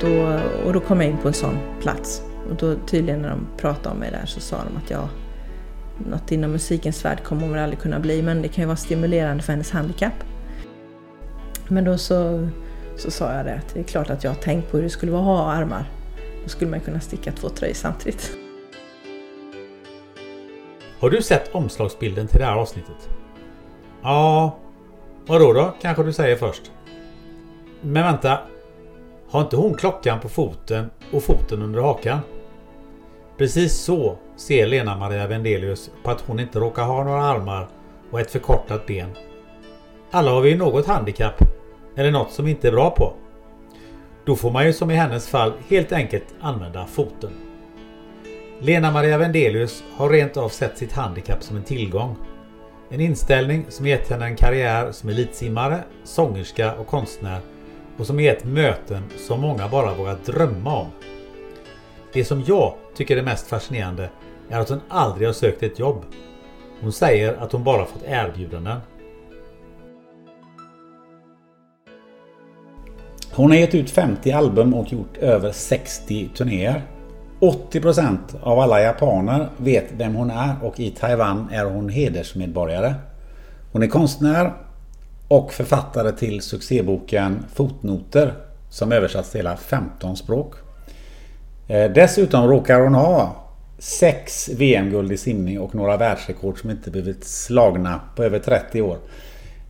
Då, och då kom jag in på en sån plats. Och då tydligen när de pratade om mig där så sa de att jag något inom musikens värld kommer hon väl aldrig kunna bli, men det kan ju vara stimulerande för hennes handikapp. Men då så, så sa jag det att det är klart att jag har tänkt på hur det skulle vara att ha armar. Då skulle man kunna sticka två tröjor samtidigt. Har du sett omslagsbilden till det här avsnittet? Ja, vadå då? Kanske du säger först. Men vänta. Har inte hon klockan på foten och foten under hakan? Precis så ser Lena Maria Vendelius på att hon inte råkar ha några armar och ett förkortat ben. Alla har vi något handikapp eller något som vi inte är bra på. Då får man ju som i hennes fall helt enkelt använda foten. Lena Maria Vendelius har rent av sett sitt handikapp som en tillgång. En inställning som gett henne en karriär som elitsimmare, sångerska och konstnär och som gett möten som många bara vågat drömma om. Det som jag tycker är mest fascinerande är att hon aldrig har sökt ett jobb. Hon säger att hon bara fått erbjudanden. Hon har gett ut 50 album och gjort över 60 turnéer. 80% av alla japaner vet vem hon är och i Taiwan är hon hedersmedborgare. Hon är konstnär och författare till succéboken Fotnoter som översatts till hela 15 språk. Eh, dessutom råkar hon ha sex VM-guld i simning och några världsrekord som inte blivit slagna på över 30 år.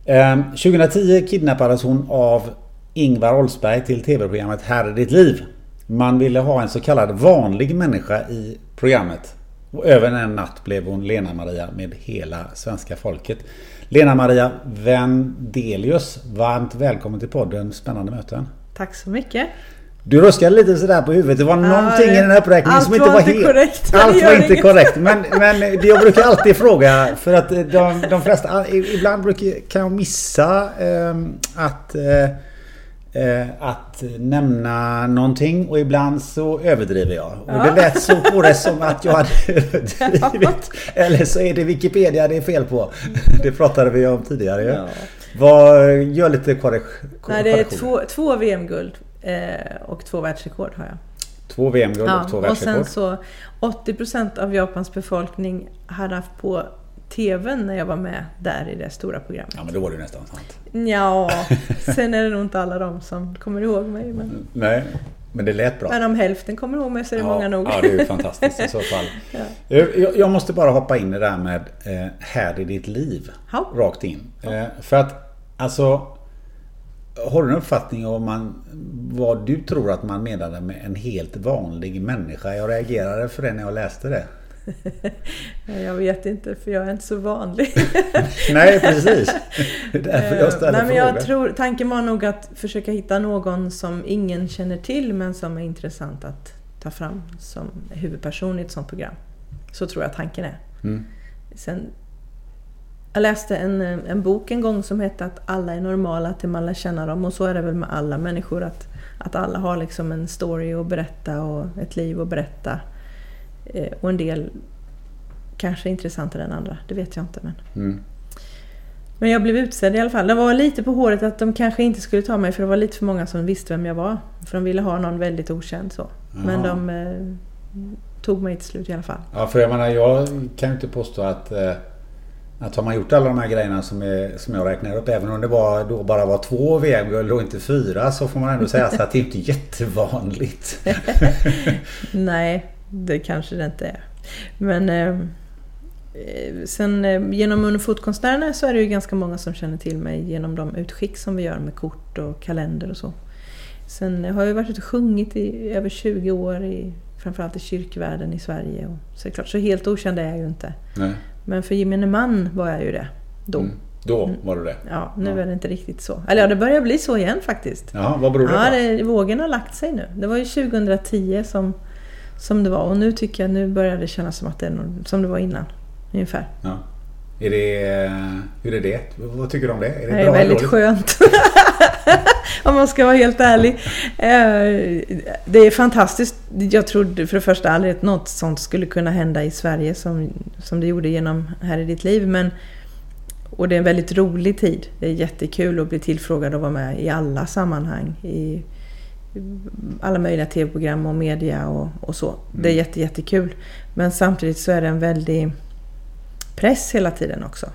Eh, 2010 kidnappades hon av Ingvar Oldsberg till tv-programmet Här är ditt liv. Man ville ha en så kallad vanlig människa i programmet. Och över en natt blev hon Lena-Maria med hela svenska folket. Lena-Maria Vendelius, varmt välkommen till podden Spännande möten. Tack så mycket. Du ruskade lite sådär på huvudet. Det var någonting i den här uppräkningen som inte var, helt... Korrekt. Allt var inte inget. korrekt. Men, men jag brukar alltid fråga för att de, de flesta... Ibland brukar, kan jag missa eh, att... Eh, att nämna någonting och ibland så överdriver jag. Och ja. det lät så på det som att jag hade överdrivit. Eller så är det Wikipedia det är fel på. Det pratade vi om tidigare. Ja. Vad, gör lite korrek Nej, det är två, två VM-guld Eh, och två världsrekord har jag. Två VM-guld och två världsrekord. Och sen så 80% av Japans befolkning hade haft på TVn när jag var med där i det stora programmet. Ja men då var det nästan sant. Ja, sen är det nog inte alla de som kommer ihåg mig. Men... Nej, men det lät bra. Men om hälften kommer ihåg mig så är det ja, många nog. Ja, det är ju fantastiskt i så fall. ja. jag, jag, måste bara hoppa in i det där med eh, Här i ditt liv. Ha. Rakt in. Eh, för att alltså har du en uppfattning om man, vad du tror att man menade med en helt vanlig människa? Jag reagerade för det när jag läste det. Jag vet inte för jag är inte så vanlig. Nej precis. Det är därför jag ställer Nej, men jag tror, Tanken var nog att försöka hitta någon som ingen känner till men som är intressant att ta fram som huvudperson i ett sånt program. Så tror jag tanken är. Mm. Sen jag läste en, en bok en gång som hette att alla är normala till man lär känna dem och så är det väl med alla människor att, att alla har liksom en story att berätta och ett liv att berätta. Eh, och en del kanske är intressantare än andra, det vet jag inte. Men... Mm. Men jag blev utsedd i alla fall. Det var lite på håret att de kanske inte skulle ta mig för det var lite för många som visste vem jag var. För de ville ha någon väldigt okänd så. Men de eh, tog mig till slut i alla fall. Ja, för jag menar, jag kan ju inte påstå att eh, att har man gjort alla de här grejerna som, är, som jag räknar upp, även om det var, då bara var två VM-guld och inte fyra, så får man ändå säga att det inte är jättevanligt. Nej, det kanske det inte är. Men eh, sen eh, genom Unifotkonstnärerna så är det ju ganska många som känner till mig genom de utskick som vi gör med kort och kalender och så. Sen har jag varit ute och sjungit i över 20 år, i, framförallt i kyrkvärlden i Sverige. Och, så, klart, så helt okänd är jag ju inte. Nej. Men för gemene man var jag ju det. Då. Mm. Då var du det? Ja, nu ja. är det inte riktigt så. Eller ja, det börjar bli så igen faktiskt. Ja, vad beror det på? Ja, det, vågen har lagt sig nu. Det var ju 2010 som, som det var och nu tycker jag nu börjar det kännas som att det är något, som det var innan. Ungefär. Ja. Är det, hur är det? Vad tycker du om det? Är det, det är väldigt skönt. om man ska vara helt ärlig. Eh, det är fantastiskt. Jag trodde för det första aldrig att något sånt skulle kunna hända i Sverige som, som det gjorde genom Här i ditt liv. Men, och det är en väldigt rolig tid. Det är jättekul att bli tillfrågad och vara med i alla sammanhang. I alla möjliga tv-program och media och, och så. Det är mm. jätte, jättekul. Men samtidigt så är det en väldig press hela tiden också.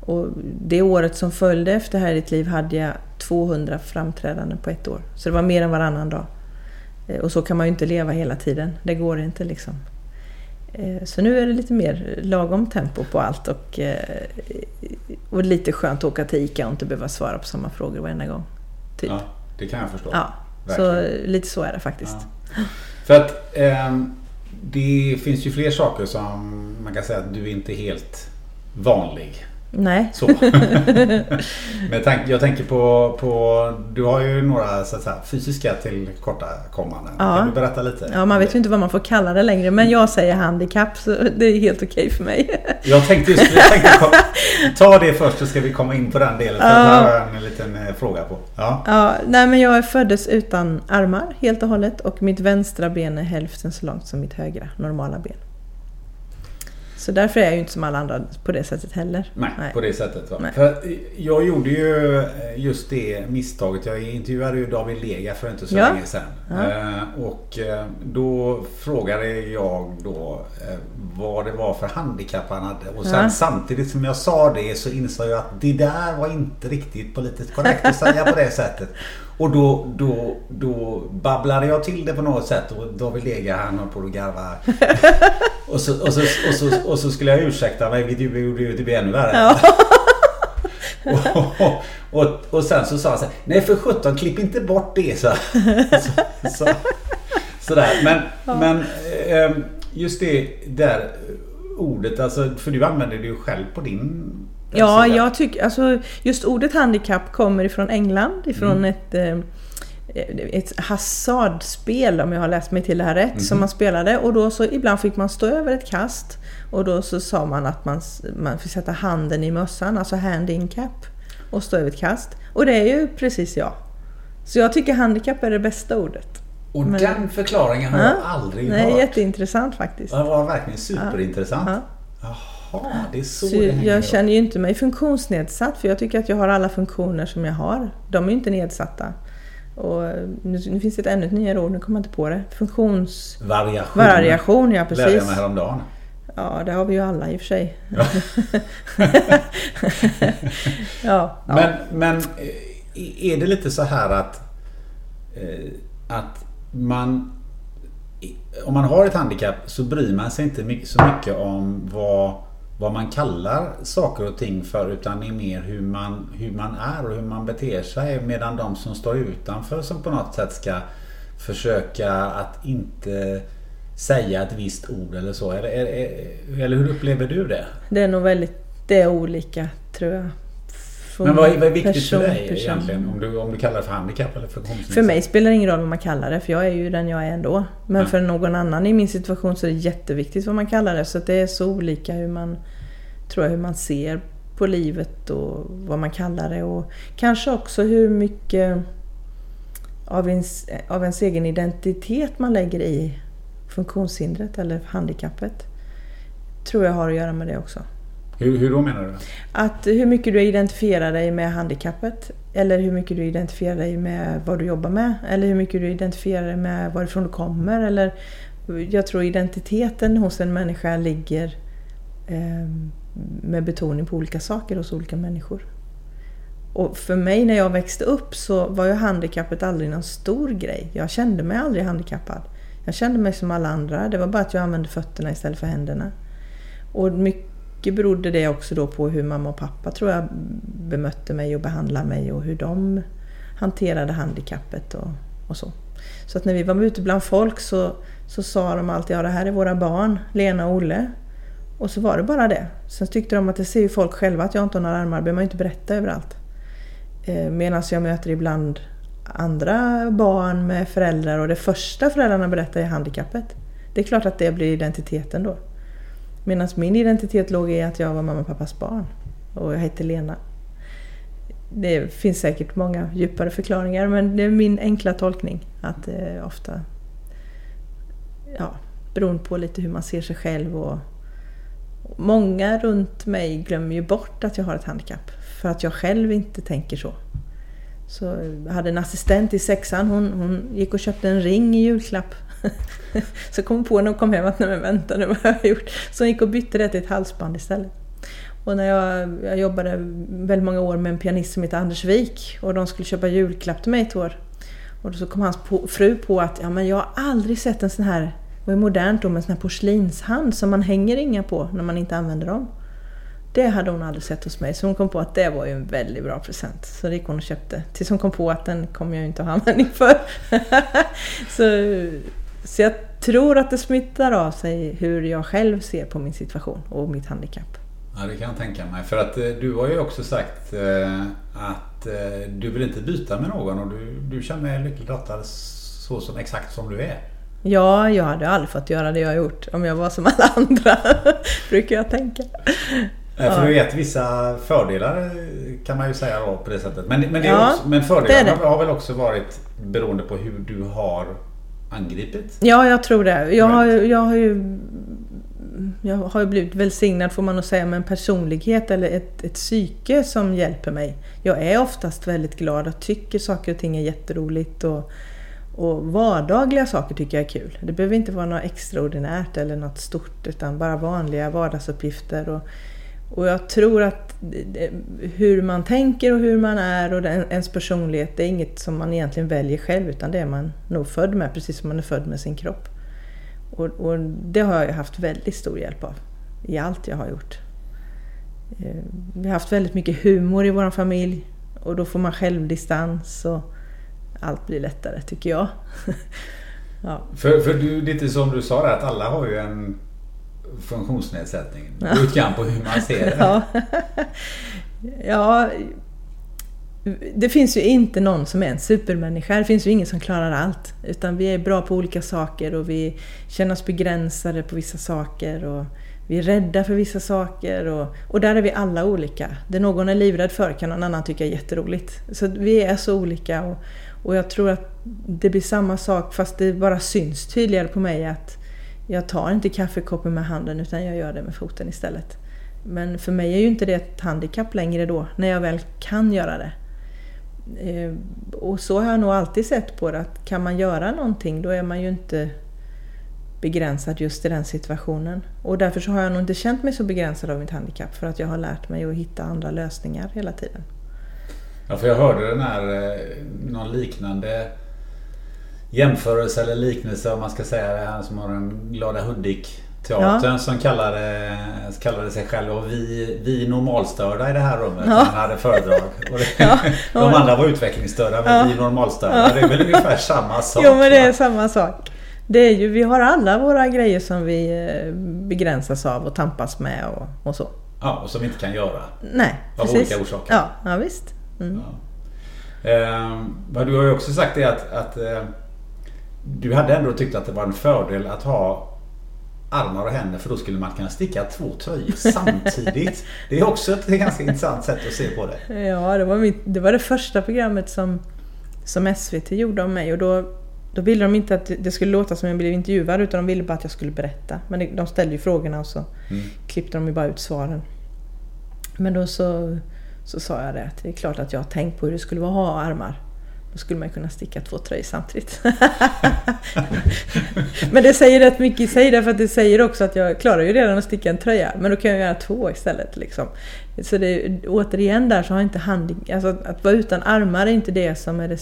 Och det året som följde efter Här i ditt liv hade jag 200 framträdanden på ett år. Så det var mer än varannan dag. Eh, och så kan man ju inte leva hela tiden. Det går inte liksom. Eh, så nu är det lite mer lagom tempo på allt och, eh, och lite skönt att åka till ICA och inte behöva svara på samma frågor varenda gång. Typ. Ja, det kan jag förstå. Ja, så lite så är det faktiskt. Ja. För att eh, det finns ju fler saker som man kan säga att du inte är helt vanlig. Nej. Så. Men jag tänker på, på, du har ju några så att säga, fysiska tillkortakommanden. Ja. Kan du berätta lite? Ja, man vet ju inte vad man får kalla det längre. Men jag säger handikapp så det är helt okej okay för mig. Jag tänkte just jag tänkte, ta det först så ska vi komma in på den delen. För ja. det har jag en liten eh, fråga på. Ja. ja, nej men jag föddes utan armar helt och hållet. Och mitt vänstra ben är hälften så långt som mitt högra normala ben. Så därför är jag ju inte som alla andra på det sättet heller. Nej, Nej. på det sättet. Va? För jag gjorde ju eh, just det misstaget. Jag intervjuade ju David Lega för inte så ja. länge sedan. Ja. Eh, och eh, då frågade jag då vad det var för handikapp han hade. Och sen ja. samtidigt som jag sa det så insåg jag att det där var inte riktigt politiskt korrekt att säga på det sättet. Och då, då, då babblade jag till det på något sätt och David Lega han höll på att garva. Och så, och, så, och, så, och så skulle jag ursäkta mig vilket gjorde ju det ännu värre. Ja. och, och, och, sen så sa han så här, Nej för sjutton klipp inte bort det så. så, så sådär. Men, ja. men ehm, just det där ordet alltså. För du använder det ju själv på din Ja, jag tycker alltså just ordet handikapp kommer ifrån England, ifrån mm. ett eh, ett hasardspel om jag har läst mig till det här rätt, mm. som mhm. man spelade. Och då så ibland fick man stå över ett kast och då så sa man att man, man fick sätta handen i mössan, alltså hand in cap, och stå över ett kast. Och det är ju precis jag. Så jag tycker handikapp är det bästa ordet. Och Men, den förklaringen har ja, jag aldrig nej, hört. Är jätteintressant faktiskt. Det var verkligen superintressant. Ja, ja. Jaha, det är så, så det Jag känner ju inte mig funktionsnedsatt för jag tycker att jag har alla funktioner som jag har. De är ju inte nedsatta. Och nu, nu finns det ett ännu ett nyare ord, nu kommer jag inte på det. Funktionsvariation. Variation, ja precis. Lärde jag mig häromdagen. Ja, det har vi ju alla i och för sig. Ja. ja, men, men eh, är det lite så här att, eh, att man om man har ett handikapp så bryr man sig inte så mycket om vad vad man kallar saker och ting för utan det är mer hur man, hur man är och hur man beter sig. Medan de som står utanför som på något sätt ska försöka att inte säga ett visst ord eller så. Eller, eller hur upplever du det? Det är nog väldigt det är olika tror jag. Men vad är, vad är viktigt person, för dig person. egentligen? Om du, om du kallar det för handikapp eller funktionsnedsättning? För mig spelar det ingen roll vad man kallar det för jag är ju den jag är ändå. Men ja. för någon annan i min situation så är det jätteviktigt vad man kallar det. Så det är så olika hur man, tror jag, hur man ser på livet och vad man kallar det. Och kanske också hur mycket av ens, av ens egen identitet man lägger i funktionshindret eller handikappet. Tror jag har att göra med det också. Hur, hur då menar du? Att hur mycket du identifierar dig med handikappet. Eller hur mycket du identifierar dig med vad du jobbar med. Eller hur mycket du identifierar dig med varifrån du kommer. Eller, jag tror identiteten hos en människa ligger eh, med betoning på olika saker hos olika människor. Och för mig när jag växte upp så var ju handikappet aldrig någon stor grej. Jag kände mig aldrig handikappad. Jag kände mig som alla andra. Det var bara att jag använde fötterna istället för händerna. Och mycket mycket berodde det också då på hur mamma och pappa tror jag bemötte mig och behandlade mig och hur de hanterade handikappet och, och så. Så att när vi var ute bland folk så, så sa de alltid ja det här är våra barn, Lena och Olle. Och så var det bara det. Sen tyckte de att det ser ju folk själva att jag inte har några armar, det behöver man ju inte berätta överallt. Eh, Medan jag möter ibland andra barn med föräldrar och det första föräldrarna berättar är handikappet. Det är klart att det blir identiteten då. Medan min identitet låg i att jag var mamma och pappas barn. Och jag hette Lena. Det finns säkert många djupare förklaringar men det är min enkla tolkning. Att det ofta, ja, beroende på lite hur man ser sig själv och Många runt mig glömmer ju bort att jag har ett handikapp. För att jag själv inte tänker så. Så jag hade en assistent i sexan, hon, hon gick och köpte en ring i julklapp. så kom hon på när hon kom hem att nej men vänta nu vad har jag gjort? Så hon gick och bytte det till ett halsband istället. Och när jag, jag jobbade väldigt många år med en pianist som heter Anders Wik och de skulle köpa julklapp till mig ett år. Och så kom hans fru på att ja, men jag har aldrig sett en sån här, det var modernt då med en sån här porslinshand som man hänger inga på när man inte använder dem. Det hade hon aldrig sett hos mig, så hon kom på att det var ju en väldigt bra present. Så det gick hon och köpte. Tills hon kom på att den kommer jag ju inte ha användning för. så, så jag tror att det smittar av sig hur jag själv ser på min situation och mitt handikapp. Ja, det kan jag tänka mig. För att eh, du har ju också sagt eh, att eh, du vill inte byta med någon och du, du känner dig lyckligt lottad så som exakt som du är. Ja, jag hade aldrig fått göra det jag har gjort om jag var som alla andra, brukar jag tänka. För du vet vissa fördelar kan man ju säga då på det sättet. Men, men, det ja, också, men fördelarna det det. har väl också varit beroende på hur du har angripit? Ja, jag tror det. Jag har, jag har ju jag har ju blivit välsignad får man nog säga med en personlighet eller ett, ett psyke som hjälper mig. Jag är oftast väldigt glad och tycker saker och ting är jätteroligt. Och, och vardagliga saker tycker jag är kul. Det behöver inte vara något extraordinärt eller något stort utan bara vanliga vardagsuppgifter. Och och jag tror att hur man tänker och hur man är och ens personlighet, det är inget som man egentligen väljer själv utan det är man nog född med, precis som man är född med sin kropp. Och, och det har jag haft väldigt stor hjälp av i allt jag har gjort. Eh, vi har haft väldigt mycket humor i vår familj och då får man självdistans och allt blir lättare tycker jag. ja. För, för du, lite som du sa där att alla har ju en funktionsnedsättning. Ja. Utgång på hur man ser det. Ja. ja, det finns ju inte någon som är en supermänniska. Det finns ju ingen som klarar allt. Utan vi är bra på olika saker och vi känner oss begränsade på vissa saker. Och vi är rädda för vissa saker och, och där är vi alla olika. Det någon är livrädd för kan någon annan tycka är jätteroligt. Så vi är så olika och, och jag tror att det blir samma sak fast det bara syns tydligare på mig att jag tar inte kaffekoppen med handen utan jag gör det med foten istället. Men för mig är ju inte det ett handikapp längre då, när jag väl kan göra det. Eh, och så har jag nog alltid sett på det, att kan man göra någonting då är man ju inte begränsad just i den situationen. Och därför så har jag nog inte känt mig så begränsad av mitt handikapp, för att jag har lärt mig att hitta andra lösningar hela tiden. Ja, för jag hörde den här, eh, någon liknande jämförelse eller liknelse om man ska säga det. Han som har den glada Hudik teatern ja. som kallade, kallade sig själv och vi, vi normalstörda i det här rummet. Ja. Han hade föredrag. Och det, ja. De andra var utvecklingsstörda men vi normalstörda. Det är väl ungefär samma sak? Jo men det är samma sak. Det är ju, vi har alla våra grejer som vi eh, begränsas av och tampas med och, och så. Ja, och som vi inte kan göra. Nej, Av precis. olika orsaker. Ja, ja visst. Mm. Ja. Eh, du har ju också sagt det att, att eh, du hade ändå tyckt att det var en fördel att ha armar och händer för då skulle man kunna sticka två tröjor samtidigt. Det är också ett ganska intressant sätt att se på det. Ja, det var, mitt, det, var det första programmet som, som SVT gjorde om mig och då, då ville de inte att det skulle låta som jag blev intervjuad utan de ville bara att jag skulle berätta. Men de ställde ju frågorna och så mm. klippte de ju bara ut svaren. Men då så, så sa jag det att det är klart att jag har tänkt på hur det skulle vara att ha armar. Då skulle man kunna sticka två tröjor samtidigt. men det säger rätt mycket i sig därför att det säger också att jag klarar ju redan att sticka en tröja. Men då kan jag göra två istället. Liksom. Så det, återigen där så har inte hand... Alltså att vara utan armar är inte det som är det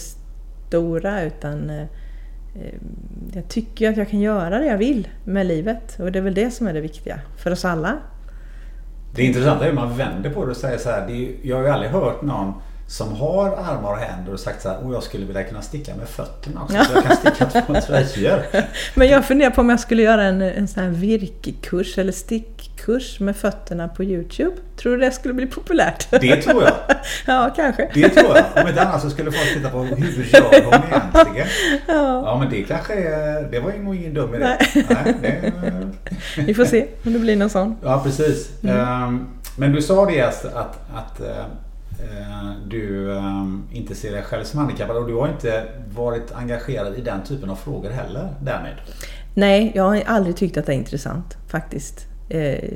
stora utan eh, eh jag tycker att jag kan göra det jag vill med livet. Och det är väl det som är det viktiga för oss alla. Det intressanta är hur man vänder på det och säger så här. Det är, jag har ju aldrig hört någon som har armar och händer och sagt så här, oh, jag skulle vilja kunna sticka med fötterna också. Så jag kan sticka två tröjor. Men jag funderar på om jag skulle göra en, en sån här virkekurs eller stickkurs med fötterna på Youtube. Tror du det skulle bli populärt? Det tror jag. ja, kanske. Det tror jag. Om inte annat så skulle folk titta på hur gör hon egentligen? Ja. ja, men det kanske är, Det var nog ingen dum idé. Nej. Nej, det... Vi får se om det blir någon sån. Ja, precis. Mm. Ehm, men du sa det att, att, att Eh, Eh, du eh, inte ser dig själv som handikappad och du har inte varit engagerad i den typen av frågor heller därmed? Nej, jag har aldrig tyckt att det är intressant faktiskt. Eh,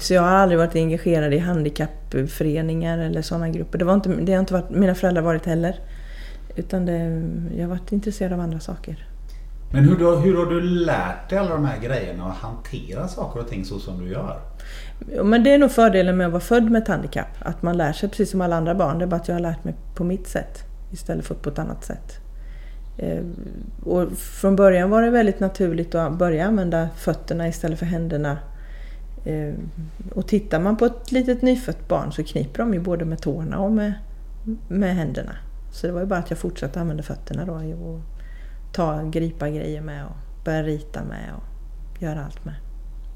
så jag har aldrig varit engagerad i handikappföreningar eller sådana grupper. Det, var inte, det har inte varit, mina föräldrar varit heller. Utan det, jag har varit intresserad av andra saker. Men hur, hur har du lärt dig alla de här grejerna och hantera saker och ting så som du gör? Men det är nog fördelen med att vara född med ett handikapp. Att man lär sig precis som alla andra barn. Det är bara att jag har lärt mig på mitt sätt istället för på ett annat sätt. Eh, och från början var det väldigt naturligt att börja använda fötterna istället för händerna. Eh, och tittar man på ett litet nyfött barn så kniper de ju både med tårna och med, med händerna. Så det var ju bara att jag fortsatte använda fötterna då och ta, gripa grejer med och börja rita med och göra allt med.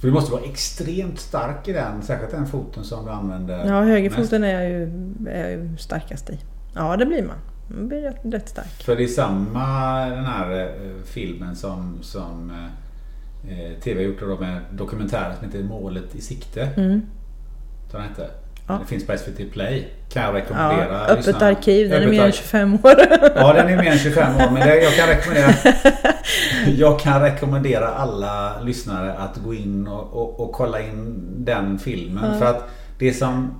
För du måste vara extremt stark i den, särskilt den foten som du använder. Ja, högerfoten är jag, ju, är jag ju starkast i. Ja, det blir man. Man blir rätt, rätt stark. För det är samma den här eh, filmen som, som eh, eh TV har gjort då med dokumentären som heter Målet i sikte. Mm. Den hette. Ja. Det finns på SVT Play. Kan jag rekommendera. Ja, öppet lyssna. arkiv, den öppet är mer än 25 år. Ja, den är mer än 25 år. Men jag, kan rekommendera, jag kan rekommendera alla lyssnare att gå in och, och, och kolla in den filmen. Ja. För att det är som...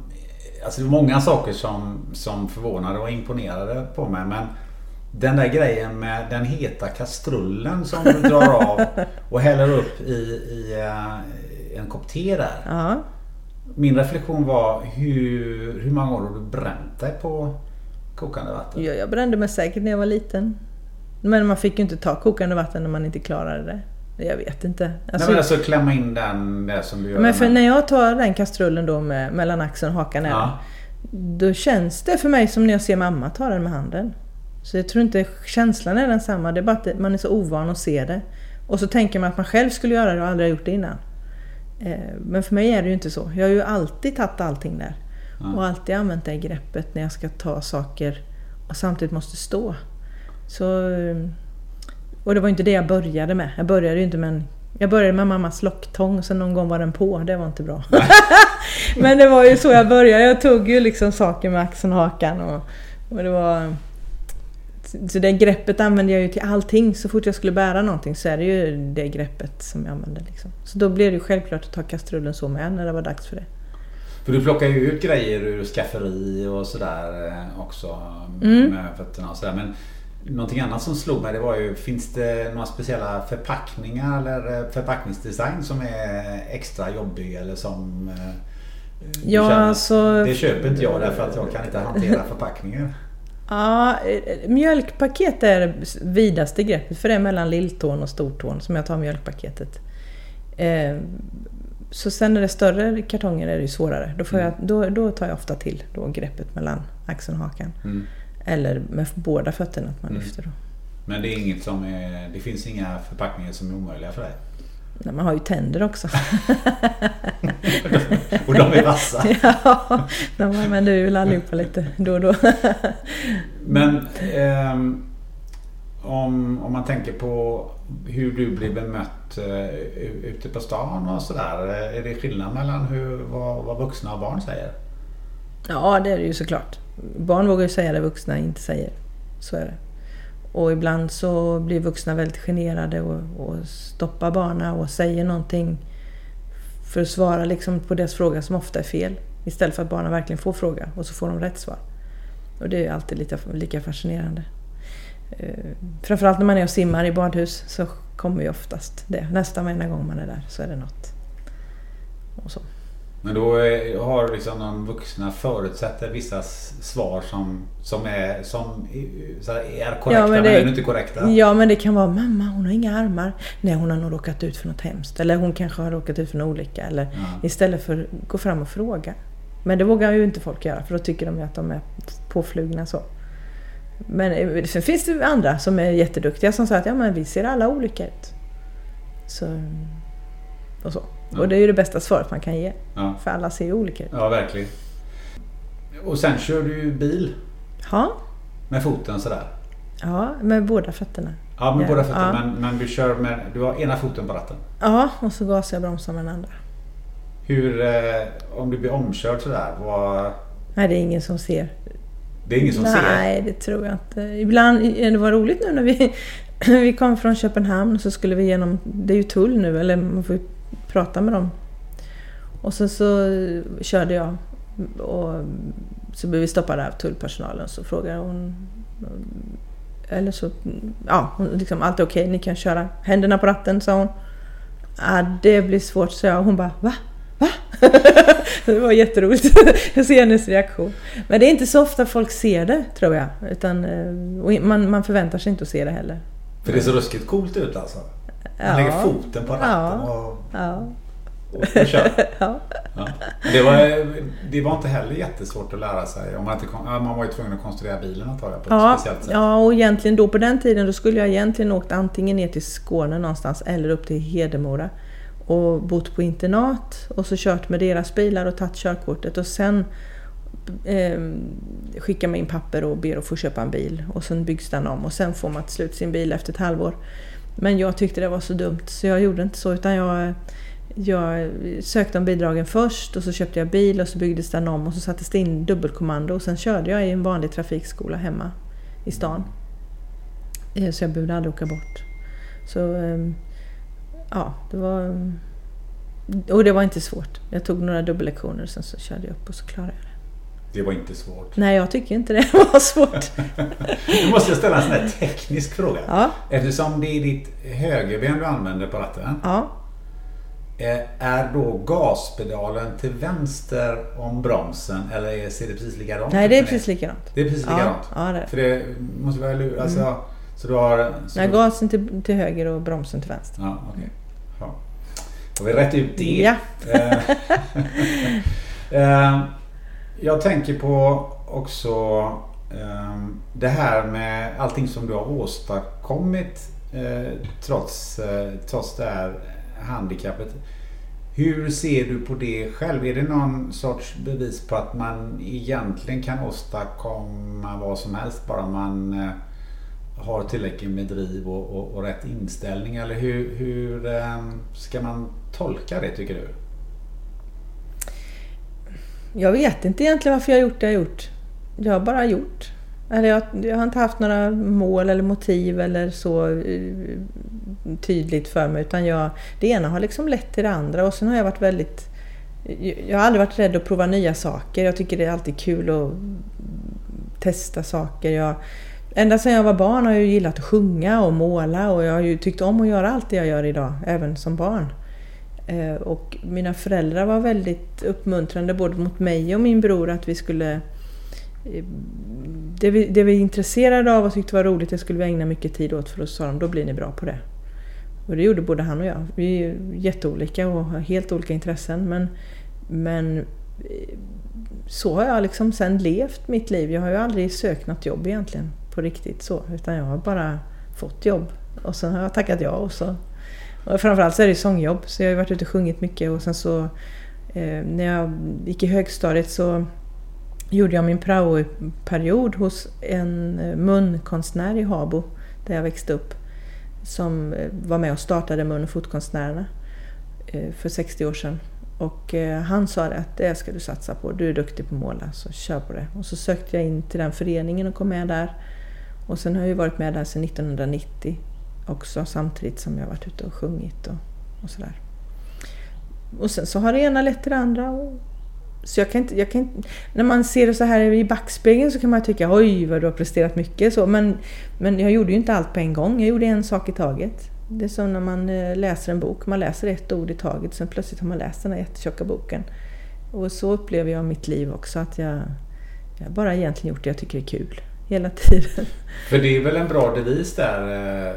Alltså det är många saker som, som förvånade och imponerade på mig. Men den där grejen med den heta kastrullen som du drar av och häller upp i, i uh, en kopp te där. Ja. Min reflektion var hur, hur många år har du bränt dig på kokande vatten? Ja, jag brände mig säkert när jag var liten. Men man fick ju inte ta kokande vatten när man inte klarade det. Jag vet inte. Alltså, Nej men alltså klämma in den där som du gör. Men för när jag tar den kastrullen då med, mellan axeln och hakan ja. Då känns det för mig som när jag ser mamma ta den med handen. Så jag tror inte känslan är densamma. Det är bara att man är så ovan att se det. Och så tänker man att man själv skulle göra det och aldrig har gjort det innan. Eh, men för mig är det ju inte så. Jag har ju alltid tagit allting där. Och alltid använt det greppet när jag ska ta saker och samtidigt måste stå. Så, eh, och det var inte det jag började med. Jag började ju inte med en jag började med mammas locktång sen någon gång var den på. Det var inte bra. Men det var ju så jag började. Jag tog ju liksom saker med axeln och hakan. Och, och det var... Så det greppet använde jag ju till allting. Så fort jag skulle bära någonting så är det ju det greppet som jag använde. Liksom. Så då blev det självklart att ta kastrullen så med när det var dags för det. För du plockar ju ut grejer ur skafferi och sådär eh, också mm. med fötterna och sådär. Men någonting annat som slog mig det var ju, finns det några speciella förpackningar eller eh, förpackningsdesign som är extra jobbig eller som eh, Ja, alltså, det köper inte jag därför att jag kan inte hantera förpackningar. Ja, mjölkpaket är det vidaste greppet för det är mellan lilltån och stortån som jag tar mjölkpaketet. Eh, så sen när det är större kartonger är det ju svårare. Då, får jag, mm. då, då tar jag ofta till då greppet mellan axeln och hakan. Mm. Eller med båda fötterna att man mm. lyfter. Då. Men det är inget som är, det finns inga förpackningar som är omöjliga för dig? Nej, man har ju tänder också. och de är vassa. ja, de använder vi väl allihopa lite då och då. Men eh, om, om man tänker på hur du blir bemött eh, ute på stan och sådär. Är det skillnad mellan hur, vad, vad vuxna och barn säger? Ja, det är det ju såklart. Barn vågar ju säga det vuxna inte säger. Så är det. Och ibland så blir vuxna väldigt generade och, och stoppar barnen och säger någonting för att svara liksom på deras fråga som ofta är fel. Istället för att barnen verkligen får fråga och så får de rätt svar. Och det är alltid lika, lika fascinerande. Eh, framförallt när man är och simmar i badhus så kommer ju oftast det. Nästan varenda gång man är där så är det något. Och så. Men då är- har liksom de vuxna förutsätter vissa svar som, som är, som är- här, är korrekta Ja, men men, det- är inte korrekta. Ja, men det kan vara mamma, hon har inga armar. Nej, hon har nog råkat ut för något hemskt. Eller hon kanske har råkat ut för en olycka. Eller istället för att gå fram och fråga. Men det vågar ju inte folk göra för då tycker de ju att de är påflugna så. Men eh, sen finns det andra som är jätteduktiga som säger att ja, men vi ser alla olika ut. Så, och så. Och det är ju det bästa svaret man kan ge. Ja. För alla ser ju olika ut. ja, verkligen. Och sen kör du ju bil Ja, med foten sådär. ja med båda fötterna. Ja, med Ja, båda fötterna. ja. Men, men du kör med, du har ena foten på ratten. Ja, och så gasar jag och bromsar med den andra. Hur, eh, om du blir omkörd sådär, vad... Nej, det är ingen som ser. Det är ingen som ser? Nej, det tror jag inte. Ibland, det var roligt nu när vi, vi kom från Köpenhamn och så skulle vi igenom, det är ju tull nu, eller man får ju prata med dem. Och sen så körde jag och så blev vi stoppade av tullpersonalen så frågade hon eller så, ja, liksom, allt är okej, ni kan köra. Händerna på ratten, sa hon. Ah, det blir svårt, sa jag. Hon bara, va? Va? det var jätteroligt. jag ser hennes reaktion. Men det är inte så ofta folk ser det, tror jag. Utan, eh, och man, man förväntar sig inte att se det heller. För det ser ruskigt coolt ut alltså. Man Ja. lägger foten på ratten och, Ja. och, och kör. ja. Det, var, det var inte heller jättesvårt att lära sig. Om man, inte, man var ju tvungen att konstruera bilen antar jag på ett Ja, speciellt sätt. ja, och egentligen då på den tiden då skulle jag egentligen åkt antingen ner till Skåne någonstans eller upp till Hedemora och bott på internat och så kört med deras bilar och tagit körkortet och sen eh, skickar man in papper och ber att få köpa en bil och sen byggs den om och sen får man till slut sin bil efter ett halvår. Men jag tyckte det var så dumt så jag gjorde inte så utan jag jag sökte om bidragen först och så köpte jag bil och så byggdes den om och så sattes det in dubbelkommando och sen körde jag i en vanlig trafikskola hemma i stan. Eh, så jag behövde aldrig åka bort. Så ehm, ja, det var... Och det var inte svårt. Jag tog några dubbellektioner och sen så körde jag upp och så klarade jag det. Det var inte svårt. Nej, jag tycker inte det var svårt. Nu måste jag ställa en sån här teknisk fråga. Ja, Eftersom det är ditt högerben du använder på ratten. ja. eh, Är då gaspedalen till vänster om bromsen eller är- ser det precis likadant Nej, ut det är precis likadant. Det är precis Ja, likadant? ja, det är. För det måste vara lur... Alltså, så du har... Så Nej, gasen till, till höger och bromsen till vänster. Ja, okej. Ja. Har vi rätt ut det? Ja. Jag tänker på också eh, det här med allting som du har åstadkommit eh, trots, eh, trots det här handikappet. Hur ser du på det själv? Är det någon sorts bevis på att man egentligen kan åstadkomma vad som helst bara man eh, har tillräckligt med driv och, och, och rätt inställning? Eller hur, hur ehm, ska man tolka det tycker du? Jag vet inte egentligen varför jag har gjort det jag har gjort. Jag har bara gjort. Eller jag, jag har inte haft några mål eller motiv eller så eh, tydligt för mig. Utan jag, det ena har liksom lett till det andra och sen har jag varit väldigt... Jag har aldrig varit rädd att prova nya saker. Jag tycker det är alltid kul att testa saker. Jag, ända sedan jag var barn har jag gillat att sjunga och måla och jag har ju tyckt om att göra allt det jag gör idag, även som barn. Eh, och mina föräldrar var väldigt uppmuntrande både mot mig och min bror att vi skulle... Eh, det vi, det vi är intresserade av och tyckte var roligt, det skulle vi ägna mycket tid åt för då sa de, då blir ni bra på det. Och det gjorde både han och jag. Vi är ju jätteolika och har helt olika intressen men, men eh, så har jag liksom sen levt mitt liv. Jag har ju aldrig sökt något jobb egentligen på riktigt så utan jag har bara fått jobb och sen har jag tackat ja och så och framförallt så är det sångjobb, så jag har ju varit ute och sjungit mycket och sen så eh, när jag gick i högstadiet så gjorde jag min praoperiod hos en eh, munkonstnär i Habo där jag växte upp som eh, var med och startade mun och fotkonstnärerna eh, för 60 år sedan. Och eh, han sa det att det ska du satsa på, du är duktig på att måla så kör på det. Och så sökte jag in till den föreningen och kom med där. Och sen har jag ju varit med där sedan 1990 också samtidigt som jag varit ute och sjungit och, och sådär. Och sen så har det ena lett till det andra och Så jag kan inte, jag kan inte, när man ser det så här i backspegeln så kan man tycka oj vad du har presterat mycket så. Men, men jag gjorde ju inte allt på en gång. Jag gjorde en sak i taget. Det är som när man eh, läser en bok. Man läser ett ord i taget. Sen plötsligt har man läst den här jättetjocka boken. Och så upplever jag mitt liv också. Att jag, jag bara egentligen gjort det jag tycker är kul. Hela tiden. För det är väl en bra devis där. Eh,